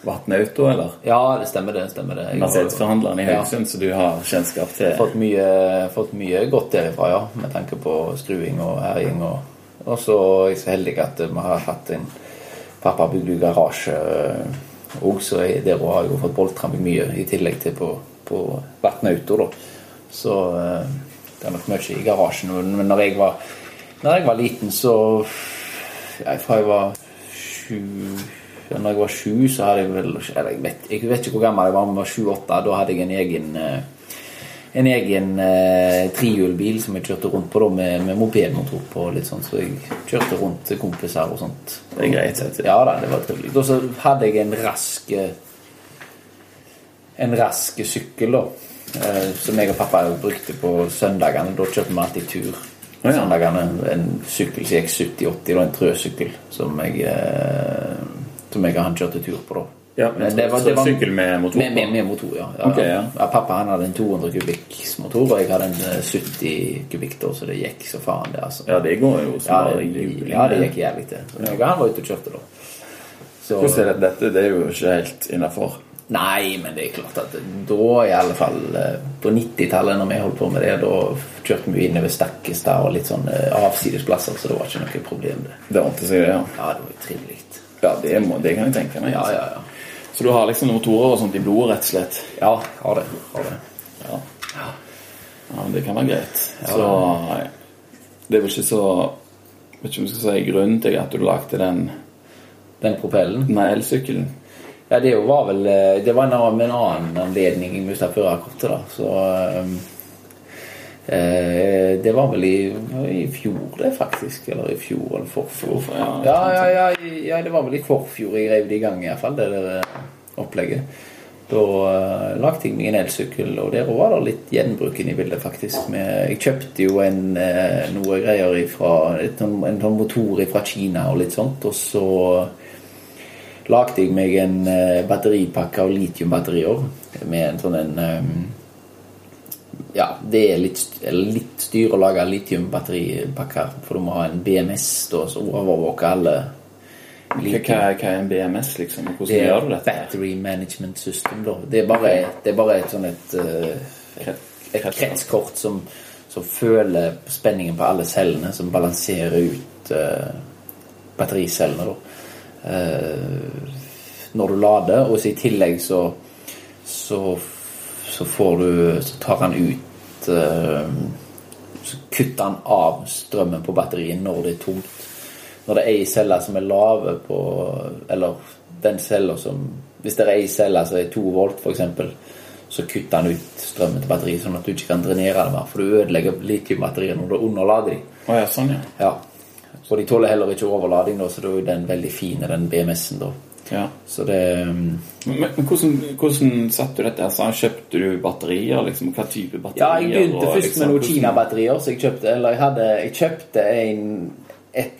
Vatne Auto, eller? Ja, det stemmer det. stemmer det Mercedes-forhandleren i Ja. Så du har kjennskap til Fått mye, fått mye godt derifra, ja. Med tanke på skruing og herjing. Og, og så er jeg så heldig at vi har hatt en Pappa bygde garasje òg, så jeg, der har jeg jo fått boltra meg mye, i tillegg til på, på Vatnauto, da. Så eh, det er nok mye i garasjen. Men når jeg var, når jeg var liten, så ja, Fra jeg var sju Når jeg var sju, så hadde jeg vel jeg, vet, jeg vet ikke hvor gammel jeg var, men jeg var sju-åtte. Da hadde jeg en egen eh, en egen eh, trihjulbil som jeg kjørte rundt på da, med, med mopedmotor på. litt sånn, Så jeg kjørte rundt til kompiser og sånt. Det er greit, du. Ja da, det var trivelig. Og så hadde jeg en rask eh, En rask sykkel, da. Eh, som jeg og pappa brukte på søndagene. Da kjørte vi alltid tur. Søndagene. En sykkel som gikk 70-80, da, en trøsykkel som jeg eh, Som jeg og han kjørte tur på, da. Ja, Men det var- det var- Sykkel med motor? Med, med, med motor, ja. ja, okay, ja. ja. Pappa han hadde en 200 kubikks motor, og jeg hadde en eh, 70 kubikk, da, så det gikk så faen, det, altså. Ja, det går jo som Ja, det, ja, det gikk jævlig til. Men jeg og han var ute og kjørte, da. Så, Hvordan er det, dette? Det er jo ikke helt innafor. Nei, men det er klart at da, i alle fall eh, på 90-tallet, når vi holdt på med det, da kjørte vi innover Stakkestad og litt sånn avsidesplasser, så det var ikke noe problem, det. Det ordnet seg, det, ja. Ja, det var jo trivelig. Ja, det, må, det kan jeg tenke meg. Ja, altså. ja, ja. Så du har liksom motorer og sånt i blodet, rett og slett? Ja, har det. Har det. Ja. ja, men det kan være greit. Så det er vel ikke så Vet ikke om jeg skal si grunnen til at du lagde den Den propellen. Nei, elsykkelen. Ja, det var vel eh, Det var en annen, en annen anledning jeg mista førerkortet, da. Så eh, Det var vel i, i fjor, det, faktisk. Eller i fjor eller forfjor. Ja, Ja, ja, ja, ja, det var vel i forfjor jeg rev det i gang, iallfall, det der eh, opplegget. Da uh, lagde jeg meg en elsykkel, og der var det litt gjenbruk inne i bildet, faktisk. Med, jeg kjøpte jo en, uh, noe greier ifra et, En sånn motor fra Kina og litt sånt, og så lagde jeg meg en uh, batteripakke av litiumbatterier med en sånn en eh, Ja, det er litt, litt styr å lage litiumbatteripakker, for du må ha en BMS da, som overvåker alle Hva, hva er- en BMS, liksom? Det Hvordan er gjør du dette? Battery Management System, da. Det er bare, det er bare et sånn et, eh, et, et kretskort som, som føler spenningen på alle cellene, som balanserer ut uh, battericellene, da. Uh, når du lader, og så i tillegg så så, så får du Så tar han ut eh, Så kutter han av strømmen på batteriet når det er tomt. Når det er ei celle som er lave på Eller den cella som Hvis det er ei celle som er to volt, f.eks., så kutter han ut strømmen til batteriet, sånn at du ikke kan drenere det mer. For du ødelegger litiumbatteriet når du underlader dem. Oh, ja, sånn, ja. Ja. Og de tåler heller ikke overlading, så da er den veldig fine, den BMS-en. da. Ja. Så det Men, men hvordan, hvordan satte du dette? Altså, Kjøpte du batterier? liksom? Hva type Ja, batterier? jeg begynte og først liksom, med noen Kina-batterier. Så jeg kjøpte Eller jeg hadde Jeg kjøpte en et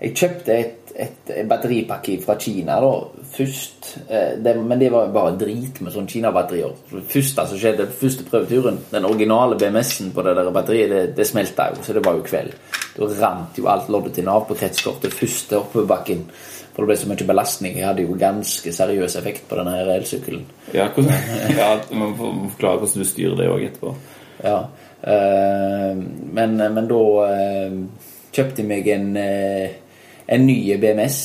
Jeg kjøpte et, et, batteripakke fra Kina da først. Eh, det, men det var bare drit med sånne Kina-batterier. Det første som skjedde, første prøveturen, den originale BMS-en på det der batteriet, det, det smelta jo, så det var jo kveld. Da rant jo alt loddet til Nav på kretskortet første oppoverbakken. For det ble så mye belastning. Jeg hadde jo ganske seriøs effekt på denne her elsykkelen. Ja, hvordan, ja, man får forklare hvordan du styrer det òg etterpå. Ja. øh, men, men da øh, kjøpte jeg meg en, øh, en ny BMS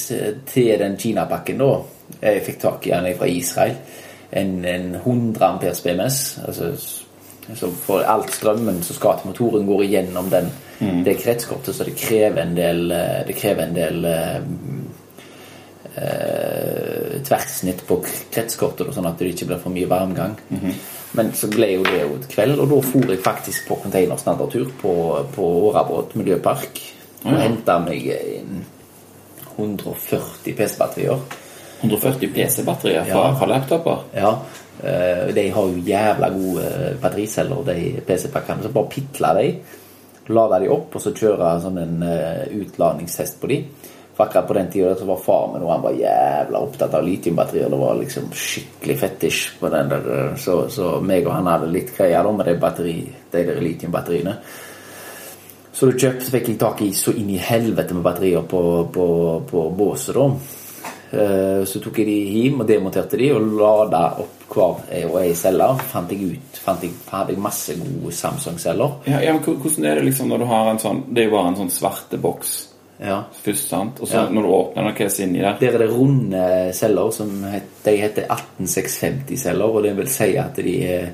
til den Kina-pakken da. Jeg fikk tak i den fra Israel. En, en 100 amperes BMS. Altså, så for alt strømmen som skal til motoren, går igjennom den, det kretskortet, så det krever en del, det krever en del eh, tverrsnitt på kretskortet, sånn at det ikke blir for mye varmgang. Men så ble jo det jo et kveld, og da for jeg faktisk på containerstandardtur på, på Årabåt miljøpark. Og Ja. henta meg inn 140 PC-batterier. 140 PC-batterier fra, Ja. fra laptoper. Ja, eh, de har jo jævla gode eh, battericeller, de PC-pakkene. Så bare pitla de, lada de opp, og så kjøre sånn en eh, utladningstest på de. Akkurat på den tida var far min han var jævla opptatt av litiumbatterier. Det var liksom skikkelig fetisj på den der. eh, Så, så meg og han hadde litt greier da med de, batteri, de der litiumbatteriene. Så du kjøpte, fikk jeg tak i så inn i helvete med batterier på, på, på båset, da. Eh, Så tok jeg de hjem og demonterte de og lada opp hver og ei celle. Fant jeg ut fant jeg, hadde jeg masse gode Samsung-celler. Ja, ja, men Hvordan er det liksom når du har en sånn Det er jo bare en sånn svarte boks Ja. først, sant? Og så Ja. når du åpner den, hva er det inni der? Der er det runde celler som het, de heter 18650-celler, og det vil si at de er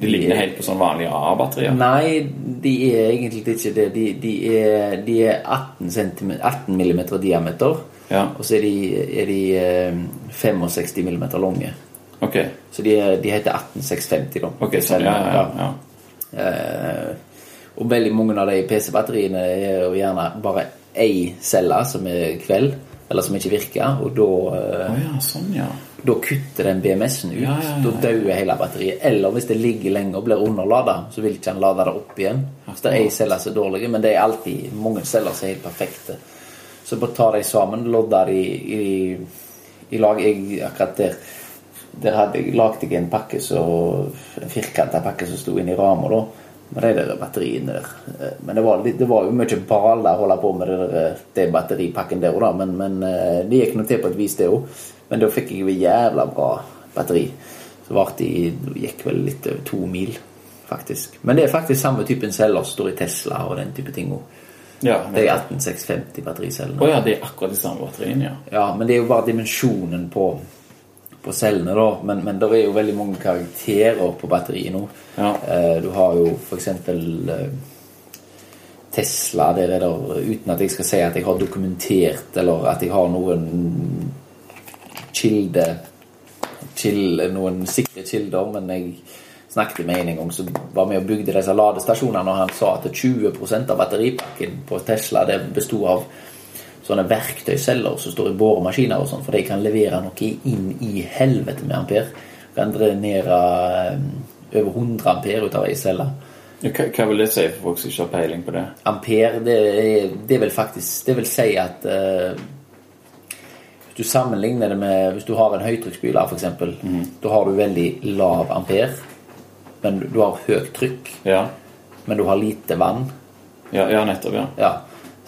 De ligner helt på sånn vanlige A-batterier? Nei, de er egentlig ikke det. De, de, er, de er 18, centimeter, 18 mm diameter, Ja. og så er de, er de eh, 65 mm lange. Okay. Så de, de heter 18650, da. Okay, sånn, ja, ja, ja. Eh, og veldig mange av de PC-batteriene er jo gjerne bare ei celle som er kveld, eller som ikke virker, og da eh, ja, sånn, ja. da kutter den BMS-en ut. Ja, ja, ja, Da dauer hele batteriet. Eller hvis det ligger lenge og blir underlada, så vil ikke han lade det opp igjen. Så det er ei celle som er dårlig, men det er alltid mange celler som er helt perfekte. Så bare ta de sammen, lodde de i, i lag. Jeg, akkurat der der hadde jeg lagd jeg en pakke så, en firkanta pakke som sto inni rama da, med de der batteriene der. Eh, Men det var, det var jo mye bal der å holde på med det der, det batteripakken der òg, da. Men, men eh, det gikk nå til på et vis, det òg. Men da fikk jeg jo jævla bra batteri. Så varte de det gikk vel litt over to mil, faktisk. Men det er faktisk samme typen celler som står i Tesla og den type ting òg. ja Det er 18650 battericellene. Å ja, det er akkurat de samme batteriene, ja. Ja, men det er jo bare dimensjonen på, på cellene, da. Men, men det er jo veldig mange karakterer på batteriet nå. Ja. Eh, du har jo f.eks. Eh, Tesla, der er der, Uten at jeg skal si at jeg har dokumentert, eller at jeg har noen kilde, kilde Noen sikre kilder, men jeg snakket med en en gang som var med og bygde disse ladestasjonene, og han sa at 20% av batteripakken på Tesla det bestod av sånne verktøyceller som står i boremaskiner og sånn, for de kan levere noe inn i helvete med ampere. Kan drenere eh, over 100 ampere ut av ei celle. Hva, hva vil det si for folk som ikke har peiling på det? Ampere, det, det vil faktisk Det vil si at eh, hvis du sammenligner det med Hvis du har en høytrykksspyler, f.eks., mm. da har du veldig lav ampere, men du har høyt trykk, Ja, men du har lite vann. ja, ja nettopp, ja. Ja,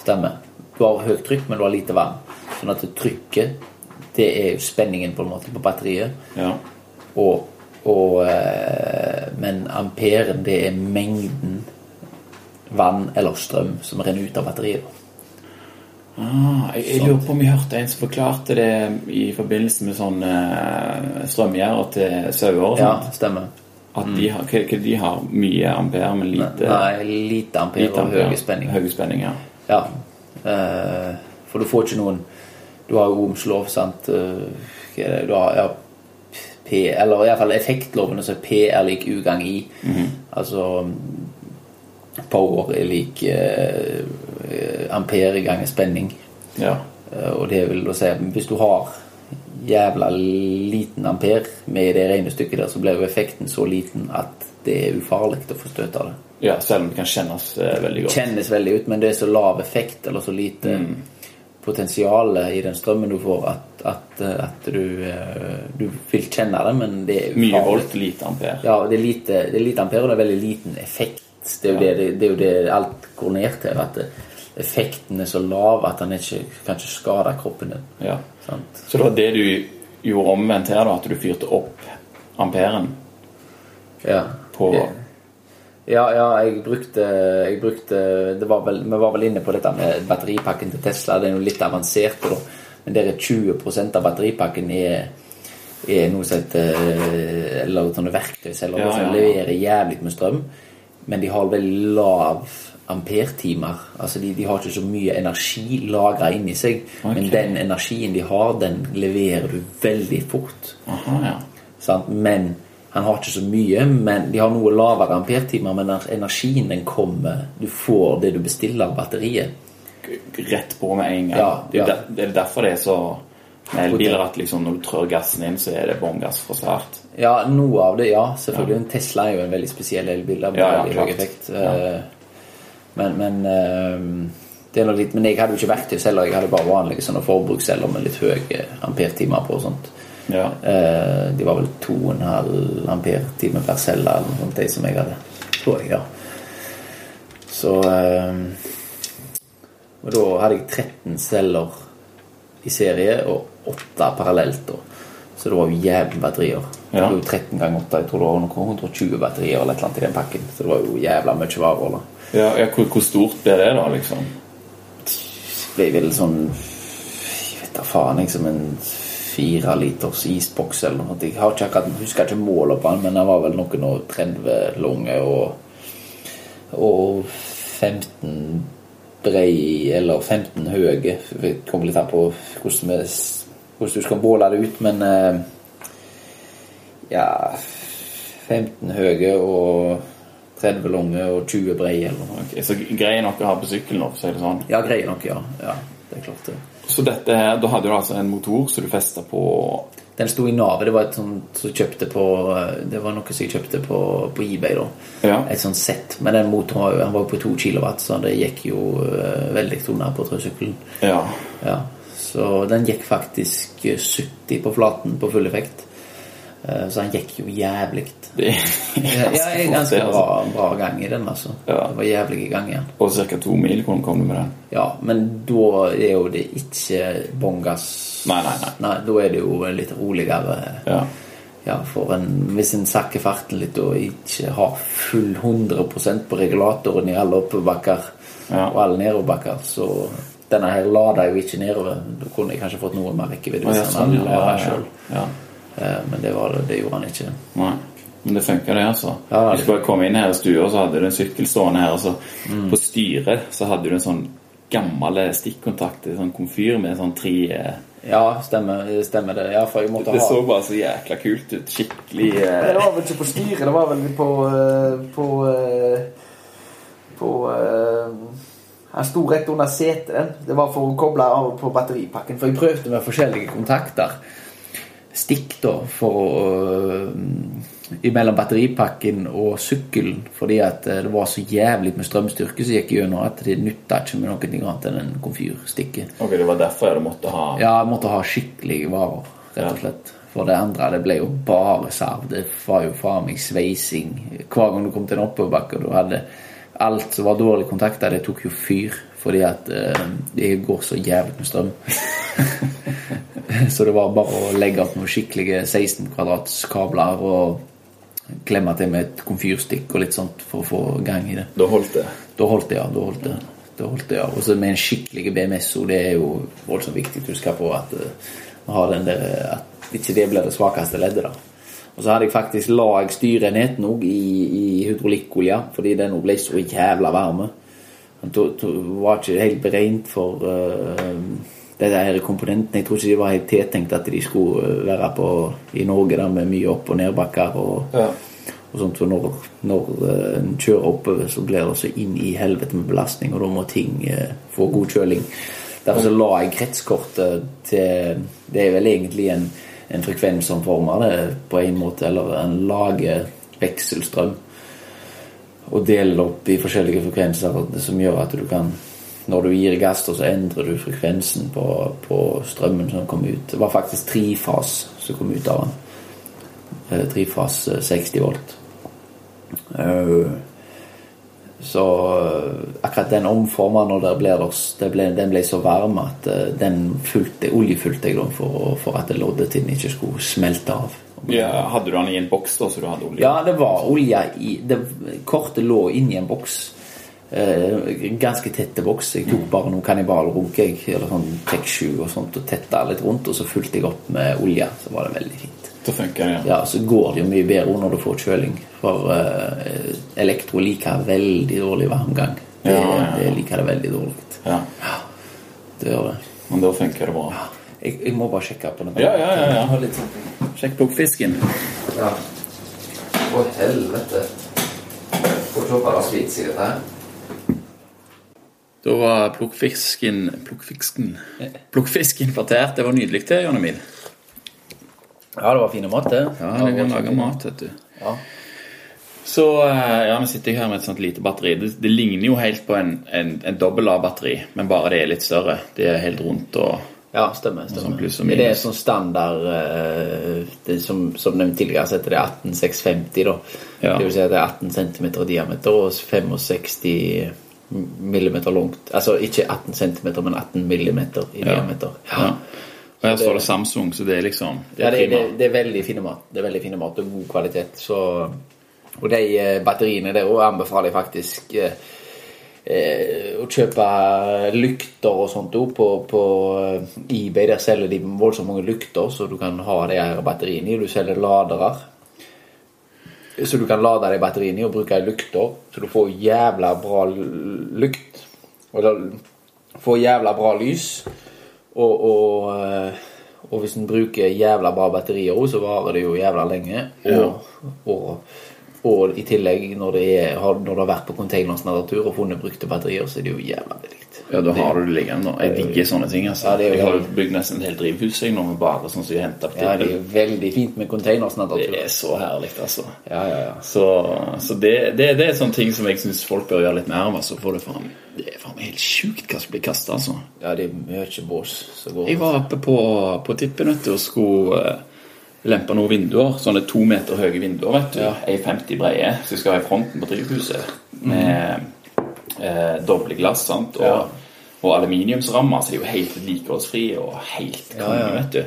stemmer. Du har høyt trykk, men du har lite vann. Sånn at trykket, det er spenningen på en måte på batteriet. ja. Og, og eh, Men amperen, det er mengden vann eller strøm som renner ut av batteriet. Ah, jeg, jeg lurer på om vi hørte en som forklarte det i forbindelse med sånn eh, strømgjerder til sauer Ja, stemmer. At de har, hva, hva de har mye ampere, men lite, Nei, lite ampere lite og høy spenning. Høy spenning, ja. Ja. Eh, for du får ikke noen Du har romslov, sant. Eh? Du har ja, P Eller iallfall effektloven, så P er lik U gang I. Altså Power er lik eh, ampere ganger spenning. ja. Eh, og det vil da si hvis du har jævla liten ampere med i det regnestykket der, så blir jo effekten så liten at det er ufarlig å få støt av det. Ja, selv om det kan kjennes eh, veldig godt. Kjennes veldig ut, men det er så lav effekt eller så lite Mm. potensial i den strømmen du får, at, at, at du, eh, du vil kjenne det, men det er Mye volt, lite ampere. Ja, det er lite, det er lite ampere, og det er veldig liten effekt. Det er jo, Ja. det, det, er jo det alt går ned til. At effekten er så lav at den ikke kan ikke skade kroppen din. Ja. Sant? Så det var det du gjorde omvendt her, da? At du fyrte opp amperen Ja. på Ja, ja, jeg brukte, jeg brukte det var vel, Vi var vel inne på dette med batteripakken til Tesla. Det er jo litt avansert, da. Men der er 20 av batteripakken er, er noe som heter Eller sånne verktøyceller Ja, som ja, som leverer jævlig med strøm. Men de har veldig lav amperetimer. Altså de, de har ikke så mye energi lagra inni seg, men den energien de har, den leverer du veldig fort. Aha, ja. Sant? Men han har ikke så mye, men de har noe lavere ampertimer, men energien den kommer Du får det du bestiller av batteriet. Rett på med en gang. Ja, det, ja. det er derfor det er så med elbiler at liksom når du trør gassen inn, så er det bånn gass fra start. Ja, noe av det, ja. Selvfølgelig. En Tesla er jo en veldig spesiell elbil. Ja, ja, klart. høy effekt. Ja. Eh, Men, men eh, det er noe litt, Men jeg hadde jo ikke verktøyceller, jeg hadde bare vanlige sånne forbruksceller med litt høye ampertimer på og sånt. Ja. Eh, De var vel 2,5 ampertimer per celle eller noe sånt, de som jeg hadde. Tror jeg, ja. Så eh, Og da hadde jeg 13 celler i serie og 8 parallelt. da. Så det var jo jævlig batterier. Det var jo 13 ganger 8. Jeg tror det var noe 120 batterier eller et eller annet i den pakken. Så det var jo jævla mye varer. Ja, ja hvor, hvor stort blir det, da, liksom? Det ble vel sånn Jeg vet da faen, liksom en fire liters isboks eller noe. Jeg har ikke akkurat, husker ikke målet på den, men den var vel noen og 30 lange og, og 15 brei eller 15 høye. Det kommer litt an på hvordan du skal båle det ut, men eh, ja 15 høye og 30 lange og 20 brei eller noe. Ok, så grei nok å ha på sykkelen? for å si det sånn. Ja, greier nok, ja. ja. Det er klart det. Så dette her, da hadde du altså en motor som du festa på Den sto i navet. Det var et sånt som kjøpte på Det var noe som jeg kjøpte på, på eBay. da Ja. Et sånt sett. Men den motoren han var jo på 2 kW, så det gikk jo eh, veldig unna på trøsykkelen. Ja. Ja. Så den gikk faktisk eh, 70 på flaten på full effekt. Eh, Så han gikk jo jævlig. Det er Ja, jeg ganske bra, altså. bra gang i den, altså. Ja. Det var jævlig i gang igjen. Og ca. to mil. Hvordan kom du med den? Ja, men da er jo det ikke bongas. Nei, nei, nei. Nei, da er det jo litt roligere. Ja. Ja, for en, hvis en sakker farten litt og ikke har full 100% på regulatoren i alle oppoverbakker Ja. og alle nedoverbakker, så denne her lader jo ikke nedover. Da kunne jeg kanskje fått noe mer rekkevidde hvis ja, han sånn, hadde ja, ladet Eh, Men det, var, det gjorde han ikke. Nei. Men det funka, det, altså. Ja, det- Hvis du bare kom inn her i stua, så hadde du en sykkel stående her. Og så Mm. på styret så hadde du en sånn gammel stikkontakt, en sånn komfyr med sånn tre eh, Ja, stemmer, stemmer det. Ja, for jeg måtte Det ha så bare så jækla kult ut. Skikkelig Det eh, var vel ikke på styret, det var vel på eh, På eh, På eh, Han sto rett under setet. Det var for å koble av på batteripakken. For jeg prøvde med forskjellige kontakter. Stikk, da, for å eh, Mellom batteripakken og sykkelen. Fordi at eh, det var så jævlig med strømstyrke som gikk gjennom at det nytta ikke med noe annet enn en komfyrstikke. Ok, det var derfor du måtte ha Ja, jeg måtte ha skikkelige varer, rett og Ja. slett. For det andre det ble jo bare sarv. Det var jo faen meg sveising. Hver gang du kom til en oppoverbakke og du hadde alt som var dårlig kontakta, det tok jo fyr. Fordi at uh, det går så jævlig med strøm. så det var bare å legge opp noen skikkelige 16 kvadrats kabler og klemme til med et komfyrstikk og litt sånt for å få gang i det. Da holdt det. Da holdt det, ja. Da holdt det. Da holdt det, ja. Og så med en skikkelig BMS-o, det er jo voldsomt viktig å huske på at ha den der, uh, at ikke det blir det svakeste leddet. da. Og så hadde jeg faktisk la jeg styreenheten òg i, i hydraulikkolje, fordi den ble så jævla varme. Den var ikke helt beregnet for uh, de der komponentene. Jeg tror ikke de var helt tiltenkt at de skulle uh, være på i Norge da, med mye opp- og nedbakker. og Ja. og sånt, for når, når eh, en kjører oppover, så blir det så inn i helvete med belastning, og da må ting eh, få god kjøling. Derfor så la jeg kretskortet til Det er vel egentlig en, en former det på en måte, eller en lager vekselstrøm. Og deler det opp i forskjellige frekvenser som gjør at du kan Når du gir gass, så endrer du frekvensen på, på strømmen som kom ut. Det var faktisk trifas som kom ut av den. Eh, Trifas eh, 60 volt. Eh, Så eh, akkurat den omforma når det ble, det ble, den ble så varm at eh, den fulgte, oljefulgte jeg for, for at loddetiden ikke skulle smelte av. ja. Hadde du den i en boks, da, så du hadde olje? Ja, det var olje i det, Kortet lå inni en boks. Eh, ganske tette boks. Jeg tok bare noen kannibalrunk, eller sånn Tech 7 og sånt, og tetta litt rundt, og så fulgte jeg opp med olje. Så var det veldig fint. Det funker ja. Ja, så går det jo mye bedre når du får kjøling. For uh, elektro liker veldig dårlig varmgang. Det, Ja, ja, ja. det liker det veldig dårlig. Ja. Det gjør det. Men da funker det bra. Jeg, jeg må bare sjekke på den. Ja, ja, ja, ja. Litt sånn. Sjekk plukkfisken. Ja. Å, helvete. Får se bare sliter seg dette her. Da var plukkfisken Plukkfisken Plukkfisken kvartert. Det var nydelig det, Jan Emil. Ja, det var fine mat, det. Ja, du kan lage mat, vet du. Ja. Så eh, ja, nå sitter jeg her med et sånt lite batteri. Det, det ligner jo helt på en, en, en dobbel A-batteri, men bare det er litt større. Det er helt rundt og Ja, stemmer. stemmer. sånn Det er sånn standard eh, det som, som nevnt tidligere, så heter det 18650. da. Ja. Det vil si at det er 18 cm i diameter og 65 millimeter langt. Altså ikke 18 cm, men 18 millimeter i Ja. diameter. Ja. Og her det- står det Samsung, så det er liksom Det Ja, er det, det, prima. det er veldig fine mat. Det er veldig fine mat og god kvalitet. Så, og de eh, batteriene der òg anbefaler jeg faktisk eh, eh, å kjøpe lykter og sånt òg på, på eh, eBay. Der selger de voldsomt mange lykter, så du kan ha de her batteriene i. Du selger ladere. Så du kan lade deg batteriene i og bruke lukter så du får jævla bra lukt. Og Eller får jævla bra lys. Og, og, eh, og hvis en bruker jævla bra batterier òg, så varer det jo jævla lenge. Og, og, og i tillegg, når, det er, når du har vært på containersnatur og funnet brukte batterier, så er det jo jævla billig. Ja, da har du det liggende. nå. Jeg digger sånne ting. altså. Ja, jeg har bygd nesten et helt drivhus jeg nå med bare sånn som jeg henter på Ja, det er jo veldig fint med containersnatur. Det er så herlig, altså. Ja, ja, ja. Så, så det, det, det er sånne ting som jeg syns folk bør gjøre litt mer av. Altså, for det, faen, det er faen meg helt sjukt hva som blir kasta, altså. Ja, det er mye bås som går Jeg var oppe på, på tippen vet du, og skulle lempe noen vinduer. Sånne to meter høye vinduer. vet du, Ja. 1,50 breie. Så jeg skal ha i fronten på drivhuset med eh, doble glass sant? og, Ja. og aluminiumsrammer. Så de er jo helt vedlikeholdsfrie og helt konge, ja. vet du.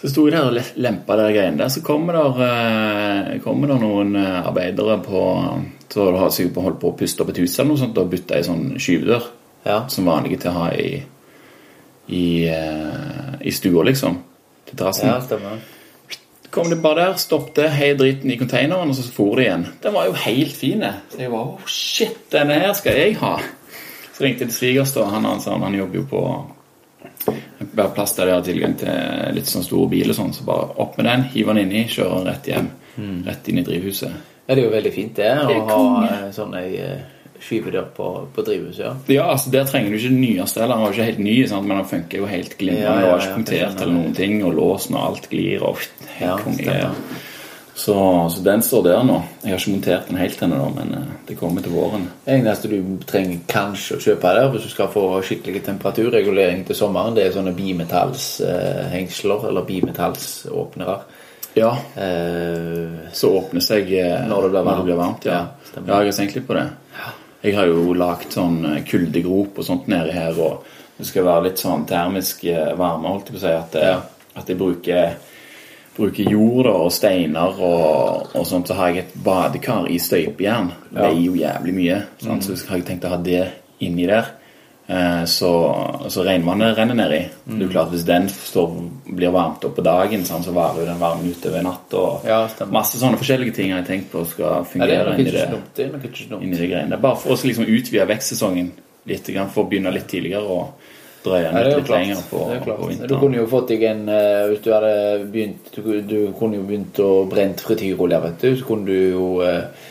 Så sto jeg der og le- lempa de greiene der. Så kommer der, eh, kommer der noen eh, arbeidere på Så har sikkert holdt på å puste opp et hus eller noe sånt og bytta ei sånn skyvedør Ja. som vanlige til å ha i, i, eh, i stua, liksom. Til terrassen. Ja, stemmer. Kom de bare der, stoppet, hei driten i containeren, og så for de igjen. Den var jo helt fin. Så jeg var oh shit, denne her skal jeg ha. Så ringte jeg til svigers, da. Han, han sa han jobber jo på hver plass der de har tilgang til litt sånn store biler, sånn, så bare opp med den, hiv den inni, kjører den rett hjem. Rett inn i drivhuset. Ja, det er jo veldig fint det, å Det ha sånne eh, ei skyvedør på, på drivhuset. Ja. Ja, altså Der trenger du ikke den nyeste heller. Den var ikke helt ny, sant? men den funker jo helt glimrende. Ja, ja, Ja, ja, var ikke punktert eller noen ting, og låsen og alt glir. og Ja. Så, så den står der nå. Jeg har ikke montert den helt ennå, men eh, det kommer til våren. Det eneste du trenger kanskje å kjøpe der hvis du skal få skikkelig temperaturregulering til sommeren, det er sånne bimetallshengsler eller bimetallsåpnere. Ja, Eh, så åpner seg eh, Når det blir varmt. varmt. Ja. Ja, ja, jeg har tenkt litt på det. Jeg har jo lagt sånn eh, kuldegrop og sånt nedi her, og det skal være litt sånn termisk varme, holdt jeg på å si. At, at jeg bruker, bruker jord og steiner og, og sånt. Så har jeg et badekar i støpejern. Det er jo jævlig mye. Sant? Så har jeg tenkt å ha det inni der. Eh, Så, så regnvannet renner nedi. Det er klart Hvis den står, blir varmt opp på dagen, sant, så varer jo den varmen utover natt. Ja, stemmer. masse sånne forskjellige ting har jeg tenkt på skal ja, det er fungere inni det. Inni det greiene. Bare for å liksom utvide vekstsesongen litt, for å begynne litt tidligere og drøye den litt, litt lenger på, på Du kunne jo fått deg en eh, Hvis du hadde begynt Du, du kunne jo begynt å brent frityrolje, vet du. Så kunne du jo eh,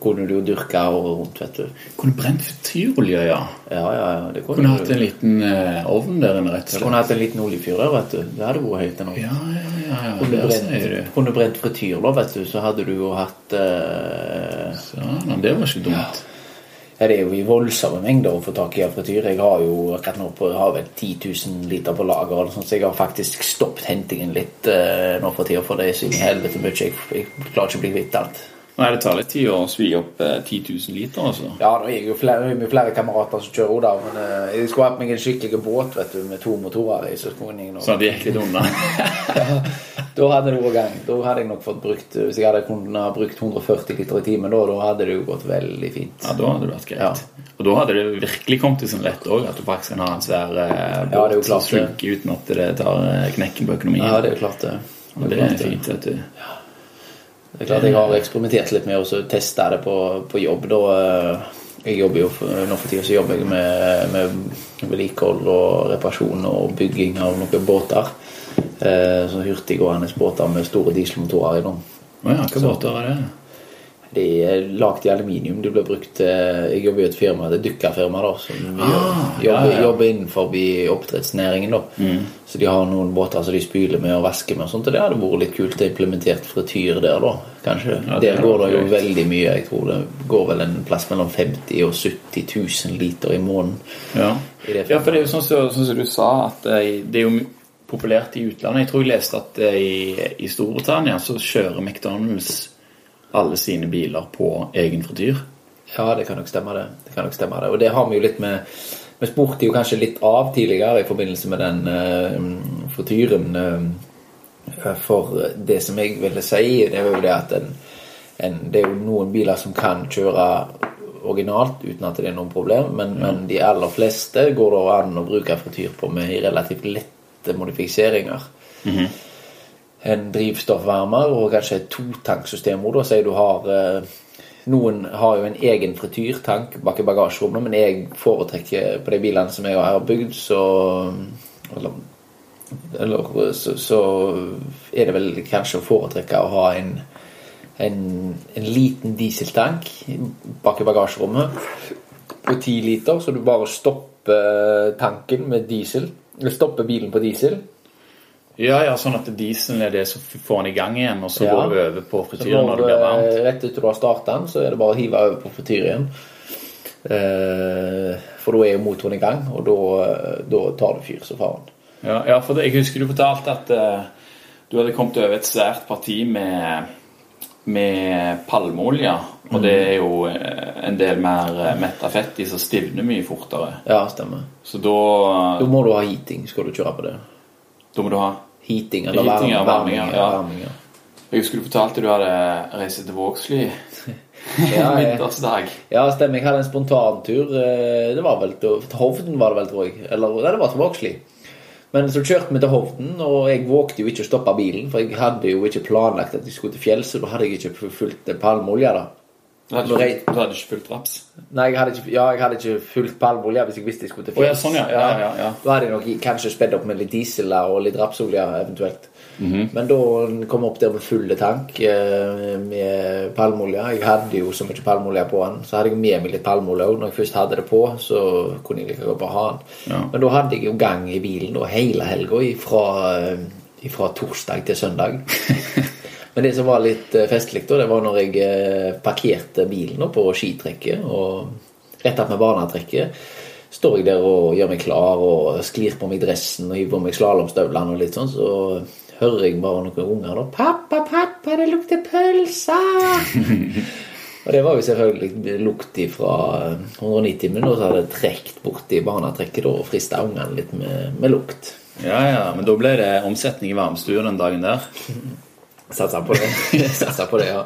kunne du jo dyrke året rundt, vet du. Kunne brent frityrolje, ja. Ja, ja, ja. Det kunne, Kunne hatt en liten uh, ovn der inne, rett og Du slett. kunne hatt en liten oljefyr der, vet du. Det hadde vært helt enormt. Ja, ja, ja. ja. Kunne Der brent, sier du. kunne brent frityr, da, vet du, så hadde du jo hatt uh, Sånn, det var ikke dumt. Ja, det er jo i voldsomme mengder å få tak i av frityr. Jeg har jo akkurat nå på, har vel 10 000 liter på lager, så jeg har faktisk stoppet hentingen litt eh, nå for tida, for det er så inn i helvete mye. Jeg, jeg klarer ikke å bli kvitt alt. Nei, det tar litt tid å svi opp eh, 10 000 liter, altså. Ja, det er jo flere, det er flere kamerater som kjører Oda, men eh, jeg skulle hatt meg en skikkelig båt, vet du, med to motorer i, så skulle jeg nå Så det gikk litt unna. Da hadde det vært gang. Da hadde jeg nok fått brukt Hvis jeg hadde kunnet ha brukt 140 liter i timen, da, da hadde det jo gått veldig fint. Ja, da hadde det vært greit. Ja. Og da hadde det virkelig kommet til sin rett òg, at du faktisk kan ha en svær eh, båt Ja, det er jo som klart det. slunker uten at det tar eh, knekken på økonomien. Ja, det er klart det. Det klart er fint, vet du. Det er klart Jeg har eksperimentert litt med å teste det på, på jobb. Da, eh, Jeg jobber jo Nå for tida så jobber jeg med, med vedlikehold og reparasjon og bygging av noen båter. Eh, sånn hurtiggående båter med store dieselmotorer i dem. Oh ja, hva båter er det? De er lagd i aluminium. De ble brukt eh, Jeg jobber i et firma, det er dykkerfirma, da, som Ah, jobber, ja, ja. jobber innenfor oppdrettsnæringen. da. Mm. Så de har noen båter som de spyler med og vasker med. og sånt, og Det hadde vært litt kult å implementere frityr der, da. Kanskje. Ja, der er går det jo kult. veldig mye. Jeg tror det går vel en plass mellom 50 og 70 000 liter i måneden. Ja. I ja, for det er jo sånn som sånn som du sa, at eh, det er jo populært i utlandet. Jeg tror jeg leste at eh, i, i Storbritannia så kjører McDonald's alle sine biler på egen frityr. Ja, det kan nok stemme, det. det, kan nok stemme det. Og det har vi jo litt med Vi spurte jo kanskje litt av tidligere i forbindelse med den uh, frityren. Uh, for det som jeg ville si, det er jo det at en, en, det er jo noen biler som kan kjøre originalt uten at det er noen problem, men, men de aller fleste går det an å bruke frityr på med relativt lette modifiseringer en drivstoffvarmer og kanskje et totanksystem hvor da sier du har eh, Noen har jo en egen frityrtank bak i bagasjerommet, men jeg foretrekker på de bilene som jeg har bygd, så Eller, eller så, så er det vel kanskje å foretrekke å ha en, en, en liten dieseltank bak i bagasjerommet på 10 liter, så du bare stopper tanken med diesel. Stopper bilen på diesel. Ja, ja, sånn at dieselen er det som får den i gang igjen, og så Ja. går du over på frityren når det blir varmt. Rett etter du har startet den, så er det bare å hive over på frityren. Eh, for da er jo motoren i gang, og da, tar det fyr som faen. Ja, ja, for det, jeg husker du fortalte at eh, du hadde kommet over et svært parti med, med palmeolje. Og det er jo eh, en del mer eh, metta fett i som stivner mye fortere. Ja, stemmer. Så da, Da må du ha heating, skal du kjøre på det. da må du ha Heating eller Heating, ja, varming. varming, ja. varming, ja. Jeg husker du fortalte du hadde reist til Vågsly Ja, vintersdag. Ja, stemmer. Jeg hadde en spontantur. eh, Det var vel til, Hovden, var det vel, tror jeg. Eller nei, det var til Vågsli. Men så kjørte vi til Hovden, og jeg vågte jo ikke å stoppe bilen. For jeg hadde jo ikke planlagt at jeg skulle til fjells, så da hadde jeg ikke fulgt palmeolje. da. Du hadde ikke, du hadde ikke fulgt raps? Nei, jeg hadde ikke, ja, jeg hadde ikke fulgt palmeolje hvis jeg visste jeg skulle til Å, ja, sånn, ja. Ja, ja. Da hadde jeg nok kanskje spedd opp med litt diesel og litt rapsolje eventuelt. Mhm. Men da kom jeg opp der med fulle tank eh, med palmeolje. Jeg hadde jo så mye palmeolje på den, så hadde jeg med meg litt palmeolje. òg. når jeg først hadde det på, så kunne jeg like godt bare ha den. Men da hadde jeg jo gang i bilen da, hele helga fra, fra torsdag til søndag. Men det som var litt eh, festlig, da, det var når jeg eh, parkerte bilen på skitrekket. Og rett attmed barnetrekket står jeg der og gjør meg klar og sklir på meg dressen og hiver på meg slalåmstøvlene og litt sånn, så hører jeg bare noen unger da 'Pappa, pappa, det lukter pølser!' og det var jo selvfølgelig lukt fra 190 minutter, så hadde jeg trukket borti barnetrekket og frista ungene litt med, med lukt. Ja, ja, men da ble det omsetning i varmestua den dagen der. Satsa på det. Satser på det, ja.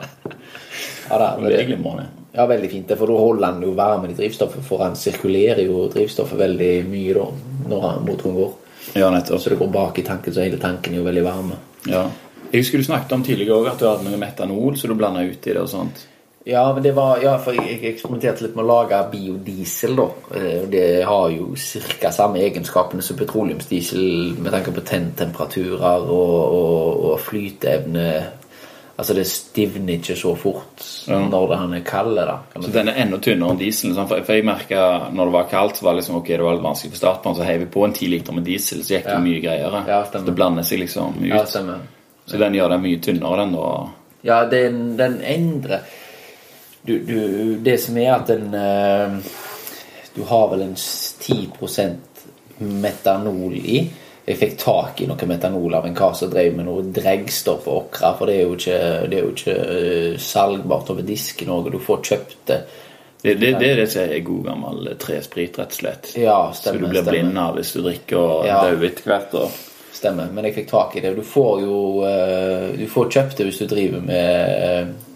Ja, da, Det er det, glimrende. ja, veldig fint. For da holder han jo varmen i drivstoffet, for han sirkulerer jo drivstoffet veldig mye da, når motoren går. Ja, nettopp. Så det går bak i tanken, så hele tanken er jo veldig varme. Ja. Jeg husker du snakket om tidligere også at du hadde noe metanol, så du blanda ut i det og sånt. Ja, men det var, ja, for jeg, eksperimenterte litt med å lage biodiesel. da. Eh, Det har jo ca. samme egenskapene som petroleumsdiesel med tanke på tenntemperaturer og, og, og flyteevne. Altså, det stivner ikke så fort Ja. når det han er kald. da. Så den er enda tynnere enn dieselen. sånn, For for jeg merket når det var kaldt, så var det liksom, ok, det var litt vanskelig på startbanen, så heiv vi på en 10 liter med diesel, så gikk det Ja. mye greiere. Ja, så det blander seg liksom ut. Ja, stemmer. så den gjør det mye tynnere, den da. Ja, den, den endrer du, du, Det som er at en eh, Du har vel en 10 metanol i. Jeg fikk tak i noe metanol av en kar som drev med noe dregstoff og okra. For det er jo ikke, det er jo ikke eh, salgbart over disk i Norge. Du får kjøpt det. Det, det, det er det som er god gammel tresprit, rett og slett. Ja, så du blir stemmer. blind av hvis du drikker og Ja. dauer etter hvert. Og... Stemmer, men jeg fikk tak i det. Du får jo eh, Du får kjøpt det hvis du driver med eh,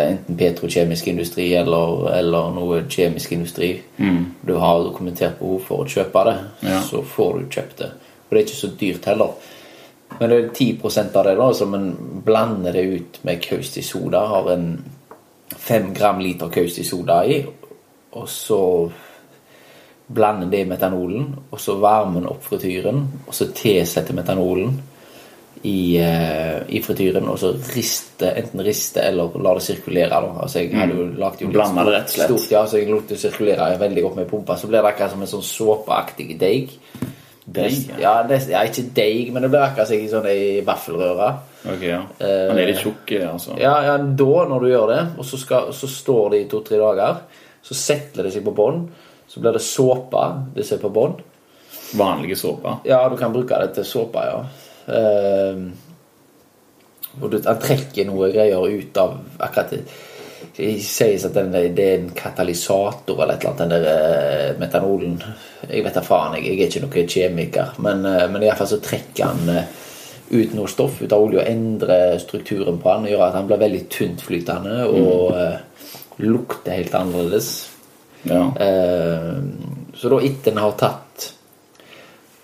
enten petrokjemisk industri eller, eller noe kjemisk industri. Du har dokumentert behov for å kjøpe det, Ja. så får du kjøpt det. Og det er ikke så dyrt heller. Men det er 10 av det da, som en blander det ut med kaustisk soda. Har en fem gram liter kaustisk soda i. og så blander det i metanolen, og så varmer den opp frityren, og så tilsetter metanolen i, eh, i frityren, og så riste, enten riste eller la det sirkulere. Da. Altså jeg hadde jo lagt jo Blanda det rett og slett. Stort, ja, så jeg lot det sirkulere veldig godt med pumpa. Så blir det akkurat som en sånn såpeaktig deig. Deig, ja. Ja, det, ja, ikke deig, men det blir akkurat som i sånn ei vaffelrøre. Ok, ja. Han er litt tjukk, altså. Ja, ja, da når du gjør det, og så, skal, så står det i to-tre dager, så settler det seg på bånn. Så blir det såpe, det som er på bånn. Vanlige såper. Ja, du kan bruke det til såpe, ja. Ehm, og du, han trekker noe greier ut av akkurat det. Det sies at den, det er en katalysator eller et eller annet, den der eh, metanolen. Jeg vet da faen, jeg, jeg er ikke noen kjemiker. Men, eh, men iallfall så trekker han eh, ut noe stoff ut av olje og endrer strukturen på han. Gjør at han blir veldig tyntflytende og mm. lukter helt annerledes. Ja. Eh, så da etter en har tatt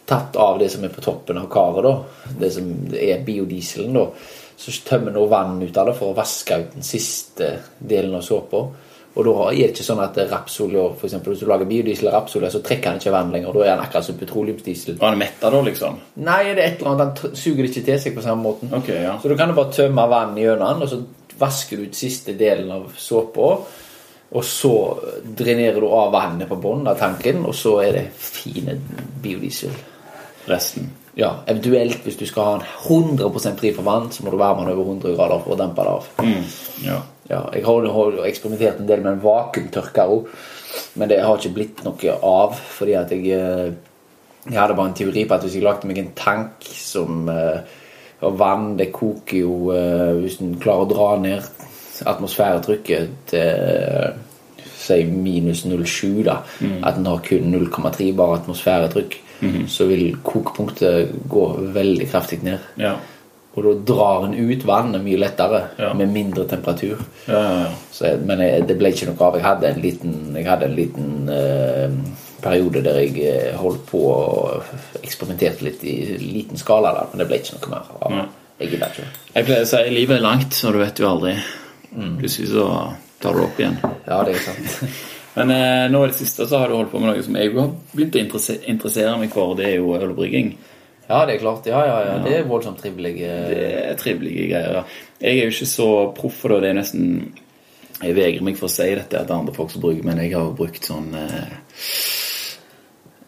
Tatt av det som er på toppen av karet, da, det som er biodieselen, da, så tømmer en vann ut av det for å vaske ut den siste delen av såpa. Og da er det ikke sånn at rapsolje, for eksempel, hvis du lager biodiesel av rapsolje, så trekker han ikke vann lenger. Da er han akkurat som petroleumsdiesel. Og han er metta da, liksom? Nei, det er et eller annet, han suger det ikke til seg på samme måten. Okay, ja. Så du kan bare tømme vann gjennom den, og så vasker du ut siste delen av såpa. Og så drenerer du av vannet på bunnen av tanken, og så er det fine biodiesel. Resten. Ja, Eventuelt hvis du skal ha den 100% fri for vann, så må du varme den over 100 grader for å dempe det av. Mm. Ja. Ja, jeg har jo har eksperimentert en del med en vakuumtørker òg, men det har ikke blitt noe av. Fordi at jeg eh, Jeg hadde bare en teori på at hvis jeg lagde meg en tank som eh, Og vann, det koker jo eh, Hvis en klarer å dra ned atmosfæretrykket til Si minus 0,7, da. At en har kun 0,3 bare atmosfæretrykk. Så vil kokepunktet gå veldig kraftig ned. Ja. Og da drar en ut vannet mye lettere Ja. med mindre temperatur. Ja, ja, ja. Så jeg, men jeg, det ble ikke noe av. Jeg hadde en liten, jeg hadde en liten eh, periode der jeg eh, holdt på og eksperimenterte litt i liten skala, der, men det ble ikke noe mer. av. Jeg gidder ikke. Jeg pleier å si livet er langt, så du vet jo aldri. Plutselig så tar du opp igjen. Ja, det er sant. Men eh, nå i det siste så har du holdt på med noe som jeg har begynt å interesse- interessere meg for. Det er jo ølbrygging. Ja, det er klart. Ja, ja, ja. Det er voldsomt trivelig. eh, Det er trivelige greier. ja. Jeg er jo ikke så proff for det. Er nesten Jeg vegrer meg for å si dette er andre folk som bruker, men jeg har jo brukt sånn eh,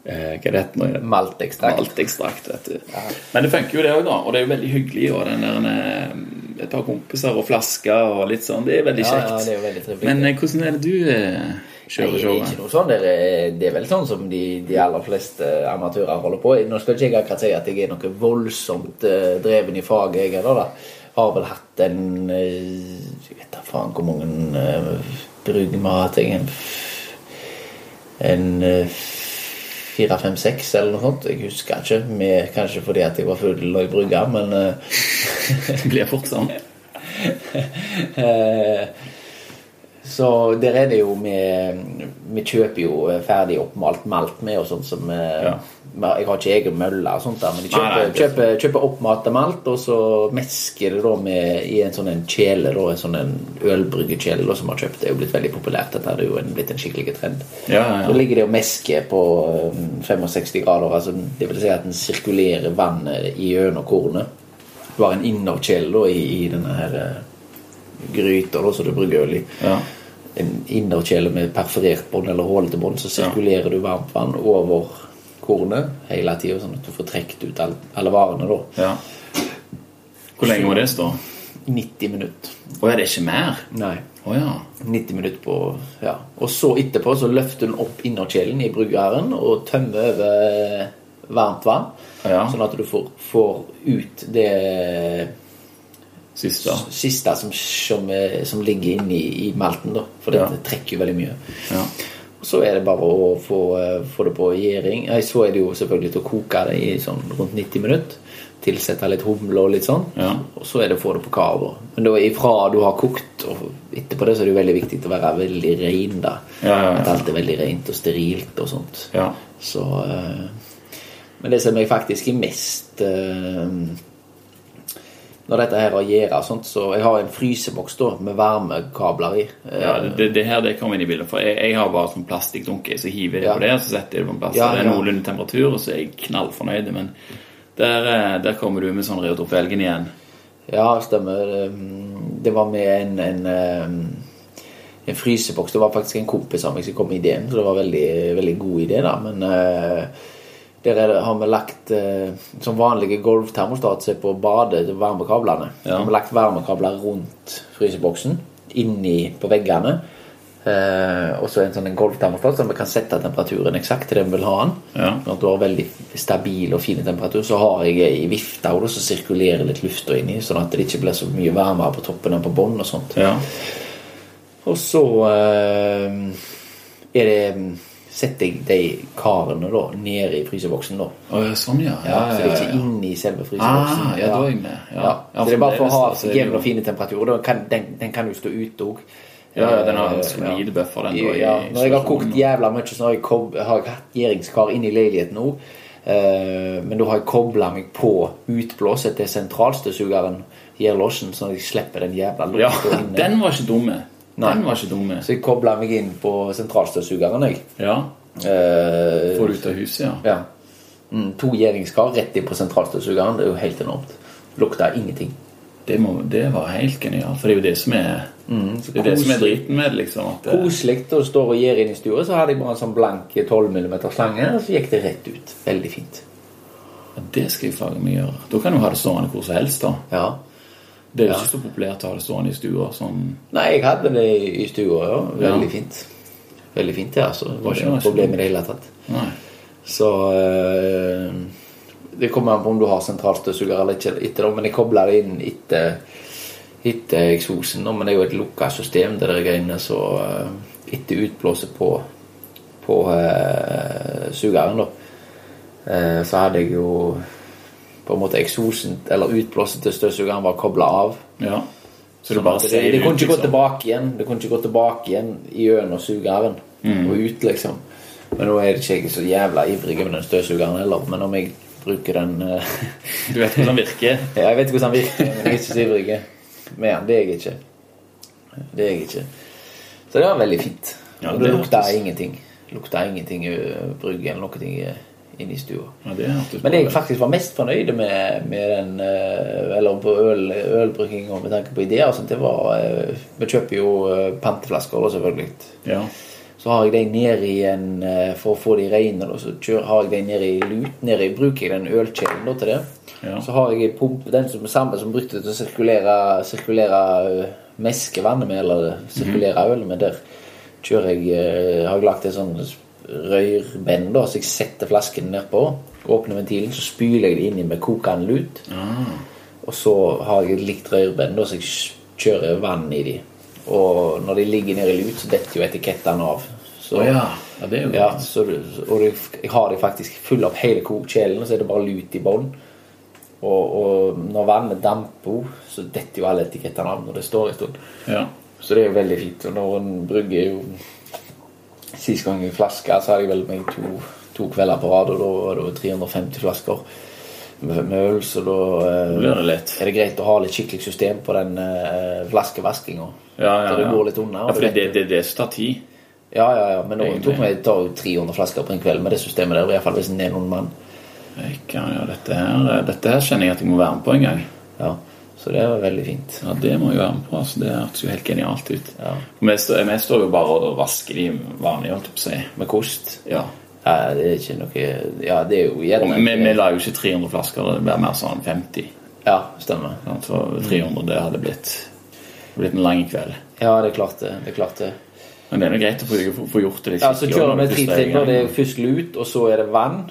eh, Hva det heter det? Maltekstrakt. Maltekstrakt, vet du. Men det funker jo, det òg, da. Og det er jo veldig hyggelig. Og den der eh, et par kompiser og flasker og litt sånn. Det er veldig Ja, kjekt. ja, det er jo veldig trivelig. Men eh, hvordan er det du eh, kjører er showet? ikke noe sånn det, eh, det er vel sånn som de, de aller fleste amatører holder på. Nå skal ikke jeg akkurat si at jeg er noe voldsomt uh, dreven i faget, jeg heller. Har vel hatt en uh, Jeg vet da faen hvor mange uh, bruk vi har hatt. En, en eh, fire, fem, seks eller noe sånt. Jeg husker ikke. Med, kanskje fordi at jeg var full og i brygga, men eh, Det blir fort sånn. Eh, Så der er det jo vi Vi kjøper jo ferdig oppmalt malt med og sånt som eh, Ja. Jeg har ikke egen mølle og sånt der, men de kjøper, nei, nei, kjøper, kjøper oppmalt malt, og så mesker det da med i en sånn en kjele, da, en sånn en ølbryggekjele som har kjøpt. Det er jo blitt veldig populært. Dette er jo en, blitt en skikkelig trend. Ja, ja, Så ligger det og mesker på eh, 65 grader. Altså, det vil si at den sirkulerer vannet gjennom kornet. Du har en innerkjele da, i, i denne her eh, gryta som du brygger øl i. ja. En innerkjele med perforert bånd eller hullete bånd, så sirkulerer du varmt vann over kornet hele tida, sånn at du får trukket ut all, alle varene da. ja. Hvor lenge må det stå? 90 minutter. Å, er det ikke mer? Nei. Å ja. 90 minutter på Ja. Og så etterpå så løfter den opp innerkjelen i bryggeren og tømmer over varmt vann. Ja. Sånn at du får, får ut det Siste. siste som, som, eh, som ligger inni i malten. da For det Ja. trekker jo veldig mye. Ja. Så er det bare å få, eh, få det på gjæring. Så er det jo selvfølgelig til å koke det i sånn rundt 90 minutter. Tilsette litt humle og litt sånn. Ja. Og så er det å få det på kava. Men da ifra du har kokt, og etterpå det så er det jo veldig viktig å være veldig ren. da. Ja, ja, ja. At alt er veldig rent og sterilt og sånt. Ja. Så øh, Men det som jeg faktisk er mest eh, når dette her har og sånt, så jeg har en fryseboks da med varmekabler i. Eh, Ja, det, det, her det kommer inn i bildet. For jeg, jeg har bare sånn plastikkdunke, så hiver jeg det Ja. på det, så setter jeg det på en plass. Ja, og det er noenlunde temperatur, og så er jeg knallfornøyd. Men der, eh, der kommer du med sånn Reodor Felgen igjen. Ja, stemmer. Um, Det var med en, en, um, en fryseboks. Det var faktisk en kompis av meg som kom med ideen, så det var veldig, veldig god idé, da. Men uh, der er det, har vi lagt uh, som vanlige golvtermostat som er på badet, varmekablene. Ja. Har vi lagt varmekabler rundt fryseboksen, inni på veggene. Uh, og så en sånn golvtermostat, så vi kan sette temperaturen eksakt til det vi vil ha den. Ja. Når du har veldig stabil og fin temperatur. Så har jeg ei vifte som sirkulerer litt lufta inni, sånn at det ikke blir så mye varmere på toppen enn på bånn og sånt. Ja. Og så eh, er det setter jeg de karene da nede i fryseboksen. da oh, ja, sånn, ja. ja, Ja, Så det er ikke ja. inni selve fryseboksen. Ah, ja, da er jeg med. Ja. Ja. Ja, så det er bare for å ha jo- og fine temperaturer. Da den, den kan jo stå ute òg. Ja, ja, den har en solid buffer, den, da, i Ja, når jeg har kokt jævla mye, så har jeg, har jeg hatt gjæringskar inni leiligheten òg. men da har jeg kobla meg på utblåset til sentralstøvsugeren Gjerlåsen, sånn at jeg slipper den jævla Ja, lukta inne. den var ikke dumme. Nei. Den var ikke dumme. Så jeg kobla meg inn på sentralstøvsugeren, jeg. Ja. Eh, Får ut av huset, ja. ja. Mm, to gjæringskar rett inn på sentralstøvsugeren. Det er jo helt enormt. Lukta ingenting. Det, må, det var helt genialt. For det er jo det som er Mm, Det er det som er driten med liksom. Det, Koselig å stå og gjøre inn i stua. Så hadde jeg bare en sånn blank 12 mm slange, og så gikk det rett ut. Veldig fint. Ja, det skal jeg faen meg gjøre. Da kan du ha det stående hvor som helst, da. Ja. Det er jo Ja. ikke så populært å ha det stående i stua. Sånn. Nei, jeg hadde det i stua, ja. Veldig Ja. fint. Veldig fint, det, altså. Det var ikke noe problem i det hele tatt. Nei. Så eh, Det kommer an på om du har sentralstøvsuger eller ikke etter det, men jeg kobler det inn etter, etter eksosen. Men det er jo et lukka system, det der greiene, så eh, etter utblåset på, på eh, sugeren, da, eh, så hadde jeg jo på en måte eksosen, eller utblåset til støvsugeren, var kobla av. Ja. Så du Sånn bare det, det kunne ikke gå liksom. tilbake igjen Det kunne ikke gå tilbake igjen gjennom sugeren Mm. og ut, liksom. Men nå er det ikke jeg så jævla ivrig med den støvsugeren heller. Men om jeg bruker den eh, Du vet hvordan den virker. ja, Jeg vet hvordan den virker, men jeg er ikke så ivrig med den. Det er jeg ikke. Det er jeg ikke. Så det var veldig fint. Ja, og det det lukta ingenting. Lukta ingenting brygge eller noe ting inne i stua. Ja, det Men bra jeg faktisk var mest fornøyd med, med den eh, Eller på øl, ølbrygging og med tanke på ideer. og sånt, det var eh, Vi kjøper jo eh, panteflasker, da, selvfølgelig. Ja. Så har jeg dem ned i en For å få de rene, da, så har jeg dem ned i lut. Ned i, bruker jeg den ølkjelen da, til det. Ja. Så har jeg pump, den som er samme som brukte til å sirkulere, sirkulere meskevannet med, eller sirkulere øl med. Der kjører jeg Har jeg lagt en sånn rørbend, så jeg setter flasken nedpå. Åpner ventilen, så spyler jeg det inni med kokende lut. Ah. Og så har jeg et likt rørbend, så jeg kjører vann i de. Og når de ligger nede i lut, så detter jo etikettene av. Så, oh, ja. ja, det er jo ja, så, og det, jeg har de faktisk full opp hele kokkjelen, og så er det bare lut i bånn. Og, og når vannet damper, så detter jo alle etikettene av når det står en stund. Ja. Så det er jo veldig fint. Og når en brygger jo Sist gang jeg flaske, så hadde jeg vel meg to, to kvelder på rad, og da var det 350 flasker med, øl, så da eh, det er det greit å ha litt skikkelig system på den eh, flaskevaskinga. Ja, ja, ja. det går litt unna. Ja, for det det- det, tar tid. ja, ja, ja, men nå tok det tar jo 300 flasker på en kveld med det systemet der, i hvert fall hvis en er noen mann. Kan, ja, dette, her, dette her kjenner jeg at jeg må være med på en gang. Ja, Så det var veldig fint. Ja, Det må jeg være med på. altså Det hørtes jo helt genialt ut. Ja. Vi, står, vi står jo bare og vasker de vanlige, holdt jeg på å si. Med kost. Ja. Ja, det er ikke noe Ja, det er jo gjerne vi, vi la jo ikke 300 flasker, det blir mer sånn 50. Ja, stemmer. For 300 det hadde blitt, blitt en lang kveld. Ja, det er klart det. det, er klart det. Men det er nå greit å få, gjort det Ja, så kjører vi tre er gang. Det er først lut, og så er det vann.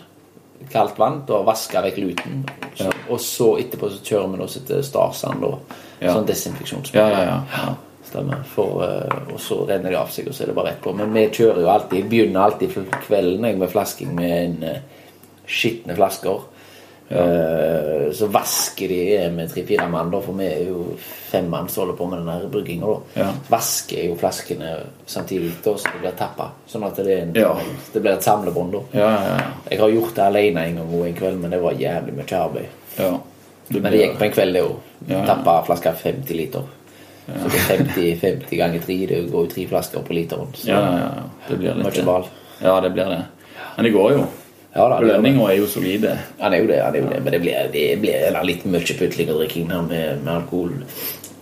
Kaldt vann. Da vasker vi vekk luten. Så, Og så etterpå så kjører vi oss som Starsand, Starsan. da. Ja. Sånn desinfeksjonsmiddel. Ja, ja, ja. ja. Stemmer. For, eh, og så renner det av seg, og så er det bare rett på. Men vi kjører jo alltid Jeg begynner alltid kvelden jeg, med flasking med en uh, skitne flasker. Eh, så vasker de med tre-fire mann, da, for vi er jo fem mann som holder på med den brygginga. Ja. Vasker jo flaskene samtidig da, så det blir tappa. Sånn at det, en, Ja. det blir et samlebånd. da Ja, ja, ja. Jeg har gjort det alene en gang og en kveld, men det var jævlig mye arbeid. Ja. Det Men det gikk på en kveld, det òg. Ja, ja. Tappa flaska 50 liter. Så det er 50, 50 ganger 3. Det går jo tre flasker på literen. Så Ja, ja, ja. Det blir litt mye ball. Ja, det blir det. Men det går jo. Ja, da, det det. Belønninga er jo solide. Han er jo det, han er jo det. Men det blir, det blir litt mye putling og drikking med, med alkohol.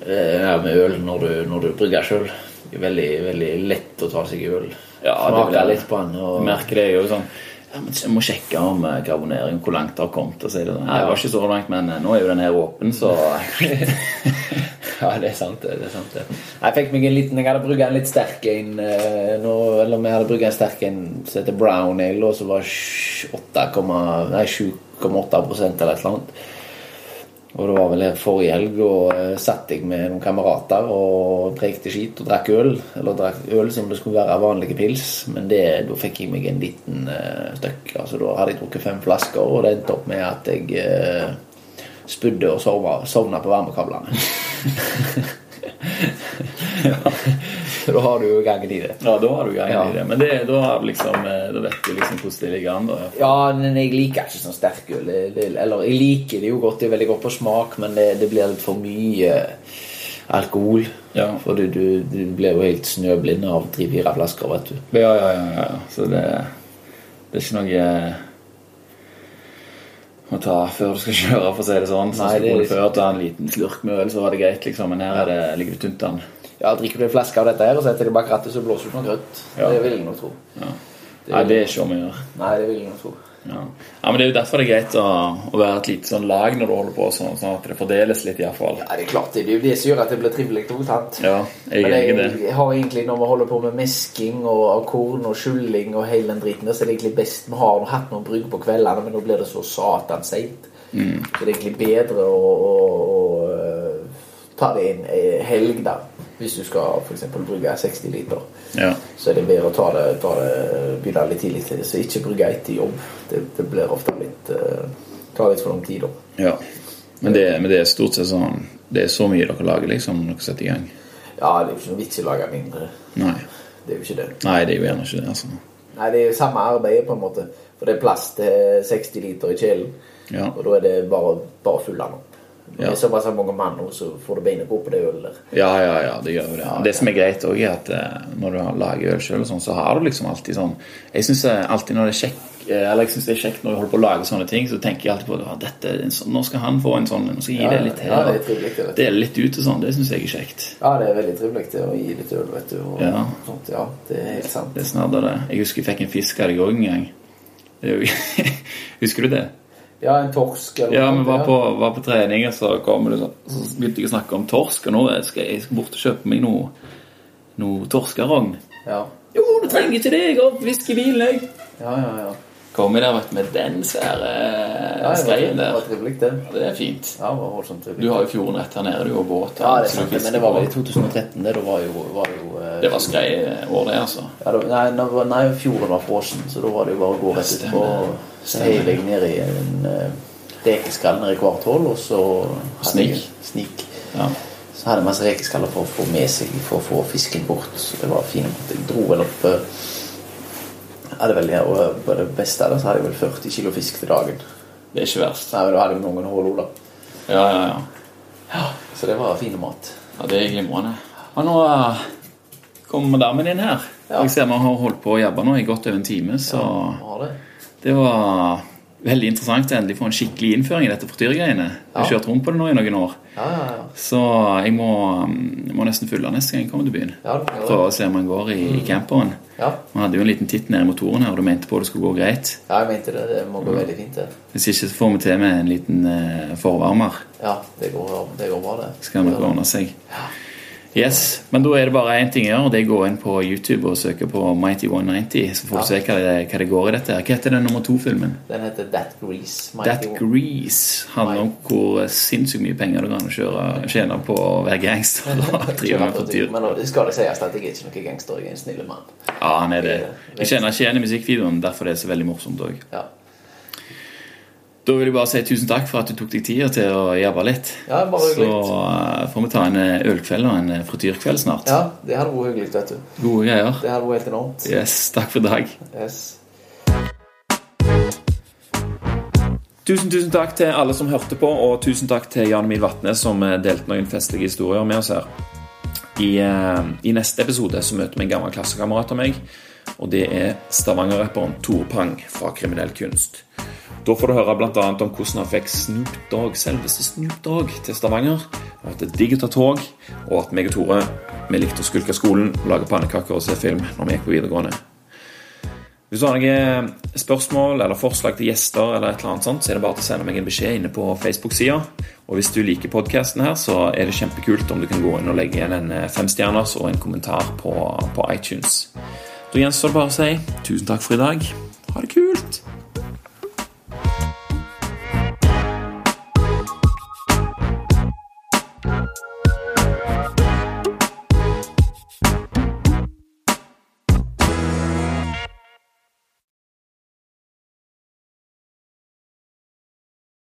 Eh, ja, med øl når du, når du brygger sjøl. Veldig, veldig lett å ta seg øl. Ja, det Smake litt på den. Og, merker det jo sånn Jeg må sjekke om eh, karbonering, hvor langt det har kommet. Og det sånn, Nei, det var ikke så langt, men eh, nå er jo den her åpen, så ja, det er sant, det. er sant det. Jeg fikk meg en liten Jeg hadde brukt en litt sterk en eh, nå, Eller vi hadde brukt en sterk en som heter Brown Ale, og som var 8,- 7,8 prosent eller et eller annet. Og det var vel her forrige helg, og uh, satt jeg med noen kamerater og prekte skit og drakk øl. Eller drakk øl som det skulle være vanlige pils, men det, da fikk jeg meg en liten uh, støkk. Altså, da hadde jeg drukket fem flasker, og det endte opp med at jeg uh, spydde og sovna, sovna på varmekablene. da har du jo gangen i det. Ja, da har du gangen Ja. i det. Men det, da, liksom, eh, da vet du liksom hvordan det ligger an. da. Ja, men jeg liker ikke sånn det- Eller jeg liker det jo godt, det er veldig godt på smak, men det, det blir litt for mye alkohol. Ja. For du, du, du blir jo helt snøblind av tre-fire flasker, vet du. Ja, ja, ja. ja. Så det, det er ikke noe å ta før du skal kjøre, for å si det sånn. Så Nei, det er før ta en liten slurk med øl, så var det greit, liksom. Men her er det, ligger det tynt an. Ja, Drikker du en flaske av dette her og setter det bak rattet, så blåser du noe grønt. Ja. Det vil jeg nok tro. Ja. Nei, det er ikke om å gjøre. Nei, det vil jeg nok tro. Ja. ja, men Det er jo derfor det er greit å, å være et lite sånn lag når du holder på, sånn, sånn at det fordeles litt, iallfall. Ja, det er klart det. Det er jo det som gjør at det blir trivelig sant? Ja, jeg Men i jeg, jeg har egentlig, når vi holder på med mesking og akorn korn og skylling og hele den driten, så er det egentlig best Vi har hatt noen brygg på kveldene, men nå blir det så satan seint. Mm. Så det er egentlig bedre å, å, å øh, ta det en eh, helg, da. Hvis du skal f.eks. bruke 60 liter. Ja. Så er det bedre å ta det, ta det begynne litt tidlig til. Så ikke brygge etter jobb. Det, det blir ofte litt uh, Tar litt for lang tid, da. ja. Men, det, men det er stort sett sånn Det er så mye dere lager, liksom, når dere setter i gang. Ja, det er jo ikke noe vits i å lage mindre. Nei. Det er jo ikke det. Nei, det er jo gjerne ikke det, altså. Nei, det er jo samme arbeidet, på en måte. For det er plass til 60 liter i kjelen. Ja. Og da er det bare, bare full av. Når Ja. det er såpass mange mann nå, så får du beina på på det ølet der. Ja, ja, ja, det gjør jo det. det som er greit òg, er at eh, når du har- lager øl sjøl, sånn, så har du liksom alltid sånn Jeg syns alltid når det er kjekk eh, Eller jeg synes det er kjekt når du holder på å lage sånne ting, så tenker jeg alltid på at dette, sånn, nå skal han få en sånn, nå skal jeg gi Ja, det litt her. ja, det er dele litt ut og sånn. Det syns jeg er kjekt. Ja, det er veldig trivelig det å gi litt øl, vet du. Og Ja. sånt. ja, det er helt sant. Det er snadder, det. Jeg husker jeg fikk en fisk av deg òg en gang. Er husker du det? Ja, en torsk eller Ja, noe vi var på, var på trening, og så kom det Så begynte jeg å snakke om torsk, og nå skal jeg skal bort og kjøpe meg noe, noe torskerogn. Ja. Jo, du trenger ikke det, jeg har fisk bilen, jeg. Ja, ja, ja. Kom der vet med den svære ja skreien var, det var der. trivelig, det. Det er fint. Ja, det var voldsomt. Du har jo fjorden rett her nede, du har båt. Ja, det er sant, men det var vel i 2013, det. Da var jo, var jo eh, Det var skreiår, det, altså. Ja, da, nei, nei, fjorden var frossen, så da var det jo bare å gå rett utpå. Stemmer. Så heiv jeg ned i en uh, rekeskall nede i hvert hull, og så Snik. Snik. Ja. Så hadde jeg masse rekeskaller for å få med seg for å få fisken bort. Så det var fint. Jeg dro vel opp eh, hadde vel, og eh, På det beste der så hadde jeg vel 40 kilo fisk til dagen. Det er ikke verst. Nei, men da hadde jeg noen hull da. Ja, ja, ja. Så det var fin mat. Ja, Det er glimrende. Og nå eh, kommer damen inn her. Ja. Jeg ser vi har holdt på å jobbe nå i godt over en time, så Har det. Det var veldig interessant å endelig få en skikkelig innføring i dette frityrgreiene. Jeg har kjørt rundt på det nå i noen år. Ja, ja, ja. Så jeg må, jeg må nesten fylle neste gang jeg kommer til byen. Ja, Prøve å se om han går i, i camperen. Ja. Vi hadde jo en liten titt ned i motoren her, og du mente på det skulle gå greit. ja, jeg mente det. Det må gå veldig fint, det. Hvis ikke så får vi til med en liten eh, forvarmer. Ja, det går, det går bra, det. Skal nok ordne seg. Yes, Men da er det bare én ting å gjøre, og det er å gå inn på YouTube og søke på Mighty 190. Så får du Ja. se hva det, hva det går i dette. her. Hva heter den nummer to-filmen? Den heter That Grease. Mighty That Grease handler om hvor sinnssykt mye penger du kan kjøre, tjene på å være gangster. Men nå- det skal det sies at jeg er ikke noen gangster. Jeg er en snill mann. Ja, han er det. Jeg kjenner ikke igjen i musikkvideoen, derfor det er så veldig morsomt òg. Ja. Da vil jeg bare si tusen takk for at du tok deg tida til å jobbe litt. Ja, bare Så hyggelig. eh, får vi ta en eh, ølkveld og en eh, frityrkveld snart. ja, det hadde vært hyggelig, vet du. Gode greier. Det hadde vært helt enormt. Yes, takk for i dag. Yes. Tusen, tusen takk til alle som hørte på, og tusen takk til Jan Emil Vatne som delte noen festlige historier med oss her. I, uh, I, neste episode så møter vi en gammel klassekamerat av meg, og det er Stavanger-rapperen Tore Pang fra Kriminell kunst. Da får du høre bl.a. om hvordan han fikk Snoop Dogg, selveste Snoop Dogg til Stavanger. Og at det er digg å ta tog, og at meg og Tore vi likte å skulke skolen, lage pannekaker og se film når vi gikk på videregående. Hvis du har noen spørsmål eller forslag til gjester, eller et eller annet sånt, så er det bare til å sende meg en beskjed inne på Facebook-sida. Og hvis du liker podkasten her, så er det kjempekult om du kan gå inn og legge igjen en eh, femstjerners og en kommentar på, på iTunes. Da gjenstår det bare å si tusen takk for i dag. Ha det kult!